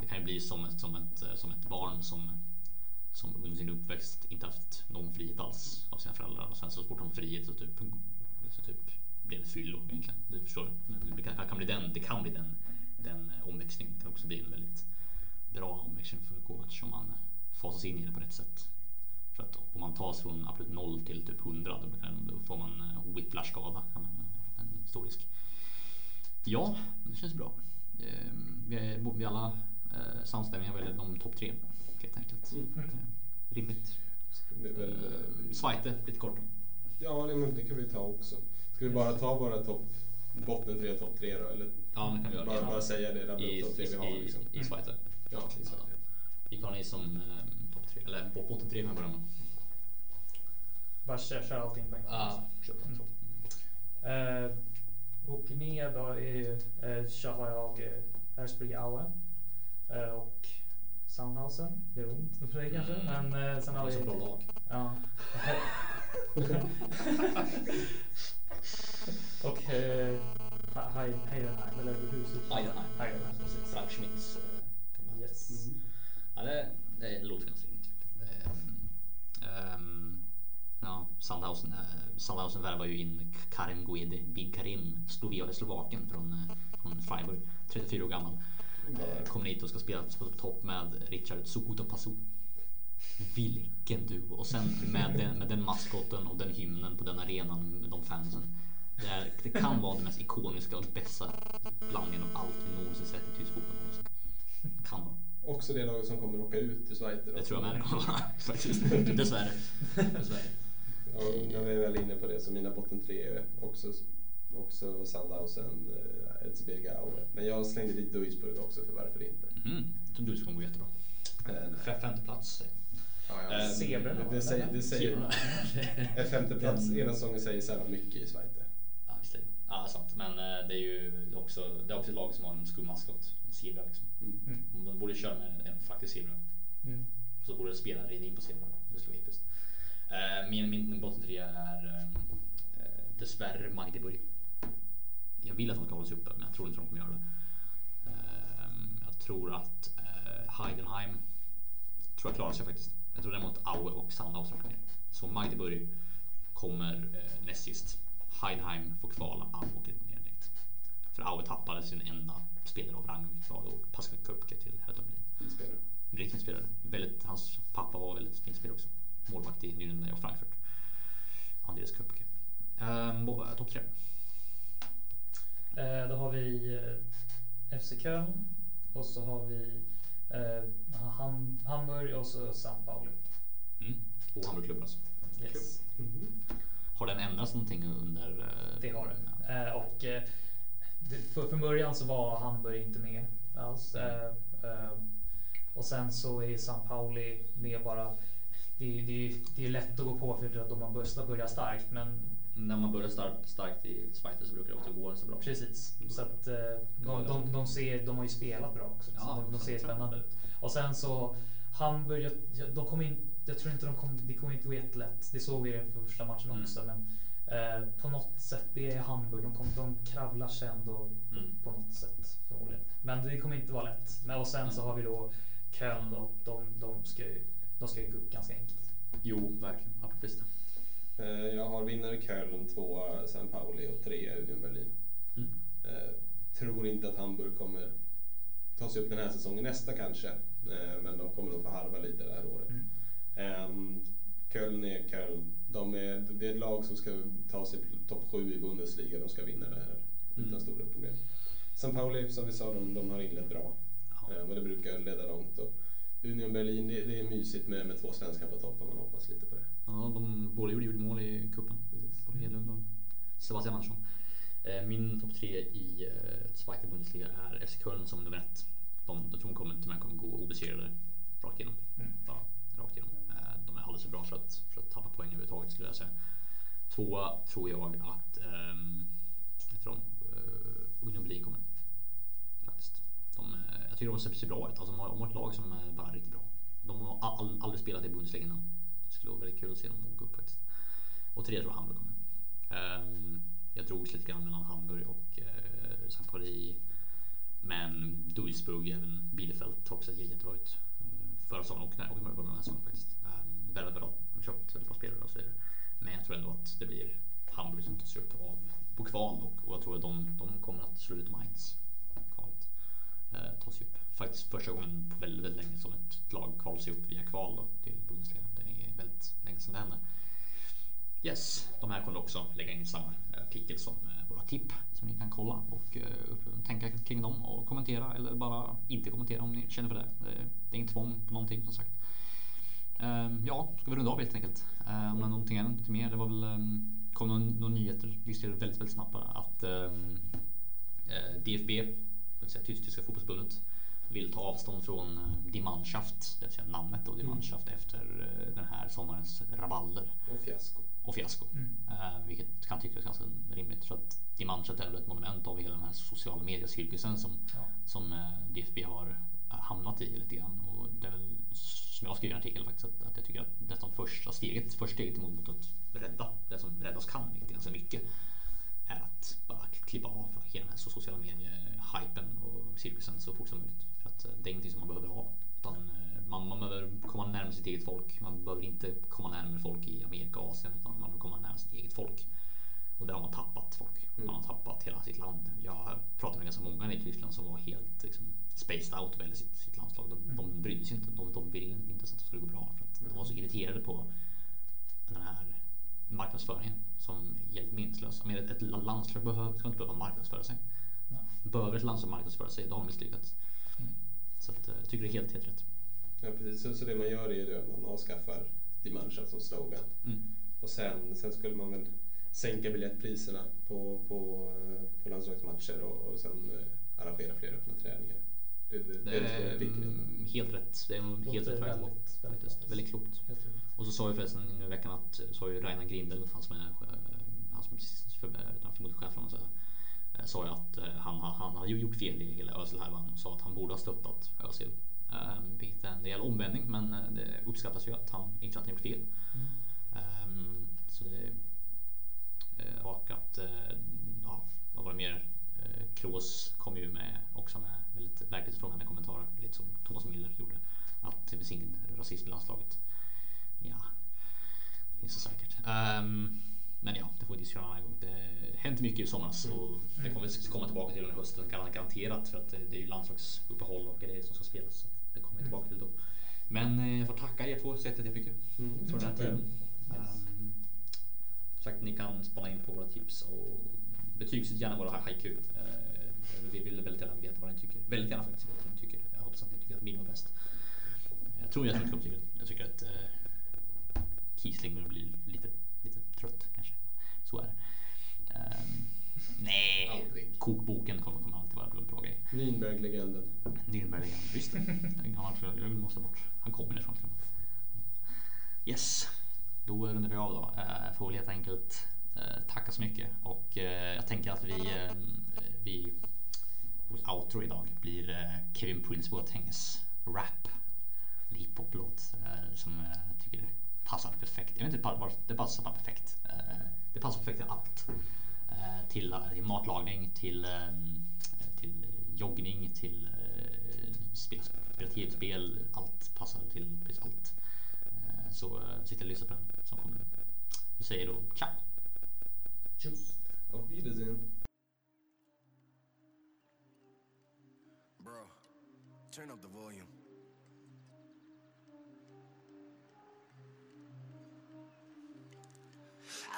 det kan ju bli som ett, som ett, eh, som ett barn som som under sin uppväxt inte haft någon frihet alls av sina föräldrar och sen så fort de får frihet så typ, så typ blev ett fyllo egentligen. Du förstår. Det kan, kan bli den, det kan bli den, den omväxlingen. Det kan också bli en väldigt bra omväxling för Kovac om man fasas in i det på rätt sätt. För att om man tas från absolut noll till typ 100 då, då får man eh, whiplash-skada. En stor risk. Ja, det känns bra. Ehm, vi, är, vi alla eh, samstämmiga väljer de topp tre helt enkelt. Mm. Rimligt. Det väl, eh, Svajte, lite kort. Ja, det, men det kan vi ta också. Ska vi bara ta våra topp, botten tre, topp tre då? Eller ja, det kan vi göra. Bara, bara säga det, där topp tre vi har. Liksom. I, i Svajte. Ja, i Svajte. Ja. Vilka har ni som eh, topp tre? Eller botten tre kan vi börja med. Bara kör, kör allting på en gång. Ja, kör på. Uh, och ner då är, uh, så har jag Erzberg Aue uh, och Sandhausen. Det är ont för dig kanske. Mm. Men sen har vi... Det är så bra lag. Ja. [laughs] [laughs] [laughs] och uh, Heidenheim, eller hur det Heidenheim. Heidenheim, precis. Frank Schmitz. Uh, yes. Mm. Ja, det, det låter ganska rimligt. Um, ja, Sandhausen, uh, Sandhausen värvar ju in Karim Guede, Big Karim, Slovaken från, från Freiburg, 34 år gammal. Mm. Kommer hit och ska spela på topp med Richard Sukuta Pasu. Vilken duo! Och sen med den, med den maskoten och den hymnen på den arenan med de fansen. Det, är, det kan vara det mest ikoniska och bästa blandningen av allt vi någonsin sett i tysk fotboll någonsin. Kan vara. Också det laget som kommer åka ut i Schweiz. Det tror jag med det kommer vara faktiskt. Dessvärre. Dessvärre. Ja, när vi är väl inne på det så mina botten tre är också, också Sandhausen, äh, Erzberga Men jag slängde dit Duisburg också för varför inte. Mm. Jag tror Duisburg går jättebra. Äh, femte plats. Ja, ja. Äh, Zebrorna? Det, det, säger, det säger, en femte plats ena säsongen säger sällan mycket i Schweiz. Ja, visserligen. Ja, sant. Men det är ju också, det är också ett lag som har en skum maskot. En zebra liksom. Mm. De borde köra med en faktisk zebra. Mm. Så borde spelaren rida in på zebran. Det skulle vara episkt. Uh, min, min, botten trea är dessvärre Magdeburg. Jag vill att de ska hålla sig uppe men jag tror inte de kommer göra det. Jag tror att Heidenheim tror jag klarar sig faktiskt. Jag tror däremot Aue och Sandhausen åker ner. Så Magdeburg kommer uh, näst sist. Heidenheim får kvala, Aue åker ner direkt. För Aue tappade sin enda spelare av rang kvar och Pascal Köpke till Hertha Berlin. Riktigt fin spelare. Väldigt, hans pappa var väldigt fin spelare också. Målvakt i Nürnberg och Frankfurt. Andreas Köpke. Um, Topp tre. Eh, då har vi eh, FC Köln och så har vi eh, Ham Hamburg och så San Pauli. Mm. Två Hamburgklubbar alltså. Yes. Mm -hmm. Har den ändrats någonting under? Eh, det har den. Ja. Eh, och eh, för, från början så var Hamburg inte med alls. Mm. och sen så är San Pauli med bara det, det, det är lätt att gå på för att man börjar starkt men när man börjar starkt, starkt i Spider så brukar det också gå så bra. Precis, så att de, de, de, ser, de har ju spelat bra också. Ja, de, de ser spännande ut. Och sen så Hamburg, de kom in, jag tror inte de kom, det kommer inte gå jättelätt. Det såg vi i första matchen mm. också. Men eh, på något sätt, det är Hamburg. De, kom, de kravlar sig ändå mm. på något sätt förmodligen. Men det kommer inte vara lätt. Men och sen mm. så har vi då Köln då. De, de ska ju de ska ju gå upp ganska enkelt. Jo, verkligen. Absolut. Eh, jag har vinnare Köln, tvåa San Pauli och trea Union Berlin. Mm. Eh, tror inte att Hamburg kommer ta sig upp den här säsongen, nästa kanske. Eh, men de kommer nog få harva lite det här året. Mm. Ehm, Köln är Köln. De är, det är ett lag som ska ta sig topp sju i Bundesliga. De ska vinna det här mm. utan stora problem. San Pauli, som vi sa, de, de har inlett bra. Ja. Och det brukar leda långt. Och Union Berlin, det, det, är mysigt med, med två svenskar på topp och man hoppas lite på det. Ja, de båda gjorde, gjorde mål i cupen. Både Hedlund och Sebastian Andersson. Eh, min topp tre i eh, Zweite Bundesliga är FC Köln som nummer ett. De, jag tror de kommer, de kommer gå obesegrade rakt igenom. Mm. Ja, rakt igenom. Eh, de är alldeles för bra för att, för att tappa poäng överhuvudtaget skulle jag säga. Tvåa tror jag att um, jag tror de, uh, Union Berlin kommer. Faktiskt. De, jag tycker de ser bra ut. Alltså, de, har, de har ett lag som är bara riktigt bra. De har all, aldrig spelat i Bundesliga innan. Det skulle vara väldigt kul att se dem gå upp faktiskt. Och tredje tror jag Hamburg kommer. Um, jag drogs lite grann mellan Hamburg och eh, uh, St. Pauli. Men Duisburg, även Bielefeld har också sett jättebra ut. Förra säsongen och, och i början av den här säsongen faktiskt. Um, väldigt bra, köpt väldigt bra spelare och så vidare. Men jag tror ändå att det blir Hamburg som tas upp av på kval och, och jag tror att de, de kommer att slå ut Mainz. Kvalet. Eh, ta sig upp. Faktiskt första gången på väldigt, väldigt länge som ett lag kvalar sig upp via kval då, till Bundesliga. Väldigt länge sedan det hände. Yes, de här kommer också lägga in samma artikel som eh, våra tipp som ni kan kolla och uh, tänka kring dem och kommentera eller bara inte kommentera om ni känner för det. Det, är inget tvång på någonting som sagt. Ehm, ja, ska vi runda av helt enkelt. Ehm, om det är någonting annat lite mer. Det var väl um, kom några, några nyheter, visste väldigt, väldigt snabbt bara att eh, DFB, det vill säga Tyska fotbollsförbundet, vill ta avstånd från Die Mannschaft, det vill säga namnet och Die mm. Mannschaft mm. efter den här sommarens rabalder. Och fiasko och fiasko. Mm. Uh, vilket kan tyckas ganska rimligt för att Dimanche är väl ett monument av hela den här sociala mediecirkusen som, ja. som uh, eh, DFB har hamnat i lite grann. Och det är väl som jag skriver i en artikel faktiskt att, att jag tycker att nästan första steget, första steget emot mot att rädda det som räddas kan, är ganska mycket, är att bara klippa av hela den här sociala medie-hypen och cirkusen så fort som möjligt. För att uh, det är ingenting som man behöver ha. Utan, man, man behöver komma närmare sitt eget folk. Man behöver inte komma närmare folk i Amerika och Asien utan man behöver komma närmare sitt eget folk. Och där har man tappat folk. Mm. Man har tappat hela sitt land. Jag pratade med ganska många i Tyskland som var helt liksom, spaced out vad sitt, sitt landslag. De, mm. de brydde sig inte. De, de ville inte ens att det skulle gå bra. För att mm. De var så irriterade på den här marknadsföringen som är helt meningslös. Ett, ett landslag behöver, ska inte behöva marknadsföra sig. Nej. Behöver ett landslag marknadsföra sig, då har de misslyckats. Mm. Så att, eh, jag tycker det är helt, helt rätt. Ja precis, så, så det man gör är ju att man avskaffar Dimansha som slogan. Mm. Och sen, sen skulle man väl sänka biljettpriserna på, på, eh, på landslagsmatcher och, och sen eh, arrangera fler öppna träningar. Det, det, det, det är mm, helt rätt. Det är en helt rätt väg väldigt, väldigt, klokt. Och så sa ju förresten nu i veckan att så har ju Rainer Grindel, han som är han som förmodligen chef sa ju att eh, han, han hade gjort fel i hela Özil-härvan och sa att han borde ha stöttat Özil Um, vilket är en del omvändning men eh, det uppskattas ju att han inte har gjort fel. Mm. Um, så det, och att, ja, vad var det mer? Kroos kom ju med också med väldigt verklighetsfrågande kommentarer, lite som Thomas Müller gjorde. Att det finns ingen rasism i landslaget. Ja, det finns det säkert. Um, men ja, det får vi diskutera en annan gång. Det har hänt mycket i somras och det kommer vi komma tillbaka till under hösten garanterat för att det är ju landslagsuppehåll och grejer som ska spelas kommer tillbaka till då. Men eh, jag får tacka er två så jättemycket mm. för den här tiden. Um, sagt, ni kan spana in på våra tips och betygsätt gärna våra haiku. Uh, vi vill väldigt gärna veta vad ni tycker. Väldigt gärna faktiskt veta vad ni tycker. Jag hoppas att ni tycker att min var bäst. Jag tror jag att ni tycker Jag tycker att uh, Kiesling börjar bli lite, lite trött kanske. Så är det. Um, nej, Aldrig. kokboken kommer, kommer alltid vara en bra grej. Nürnberg-legenden. Nürnberg-legenden, visst. Man, jag måste bort. Han kommer därifrån. Yes, då rundar vi av då. Eh, får väl helt enkelt Eh, tackar tacka så mycket och eh, jag tänker att vi, eh, vi vårt outro idag blir Kevin Prince Boatengs rap hiphop-låt som jag tycker passar perfekt. Jag vet inte varför det passar bara perfekt. Det passar perfekt till allt. Till, till matlagning, till, till joggning till spel, spela tv-spel. Allt passar till precis allt. Så sitter och lyssna på den som kommer. Vi säger då ciao! Tjus! Auf Wiedersehen! Bro, turn up the volume.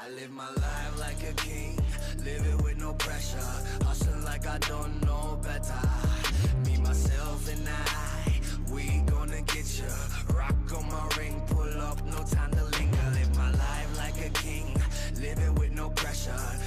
I live my life like a king, live it with no pressure. Hustling like I don't know better. Me, myself, and I, we gonna get you. Rock on my ring, pull up, no time to linger. No pressure.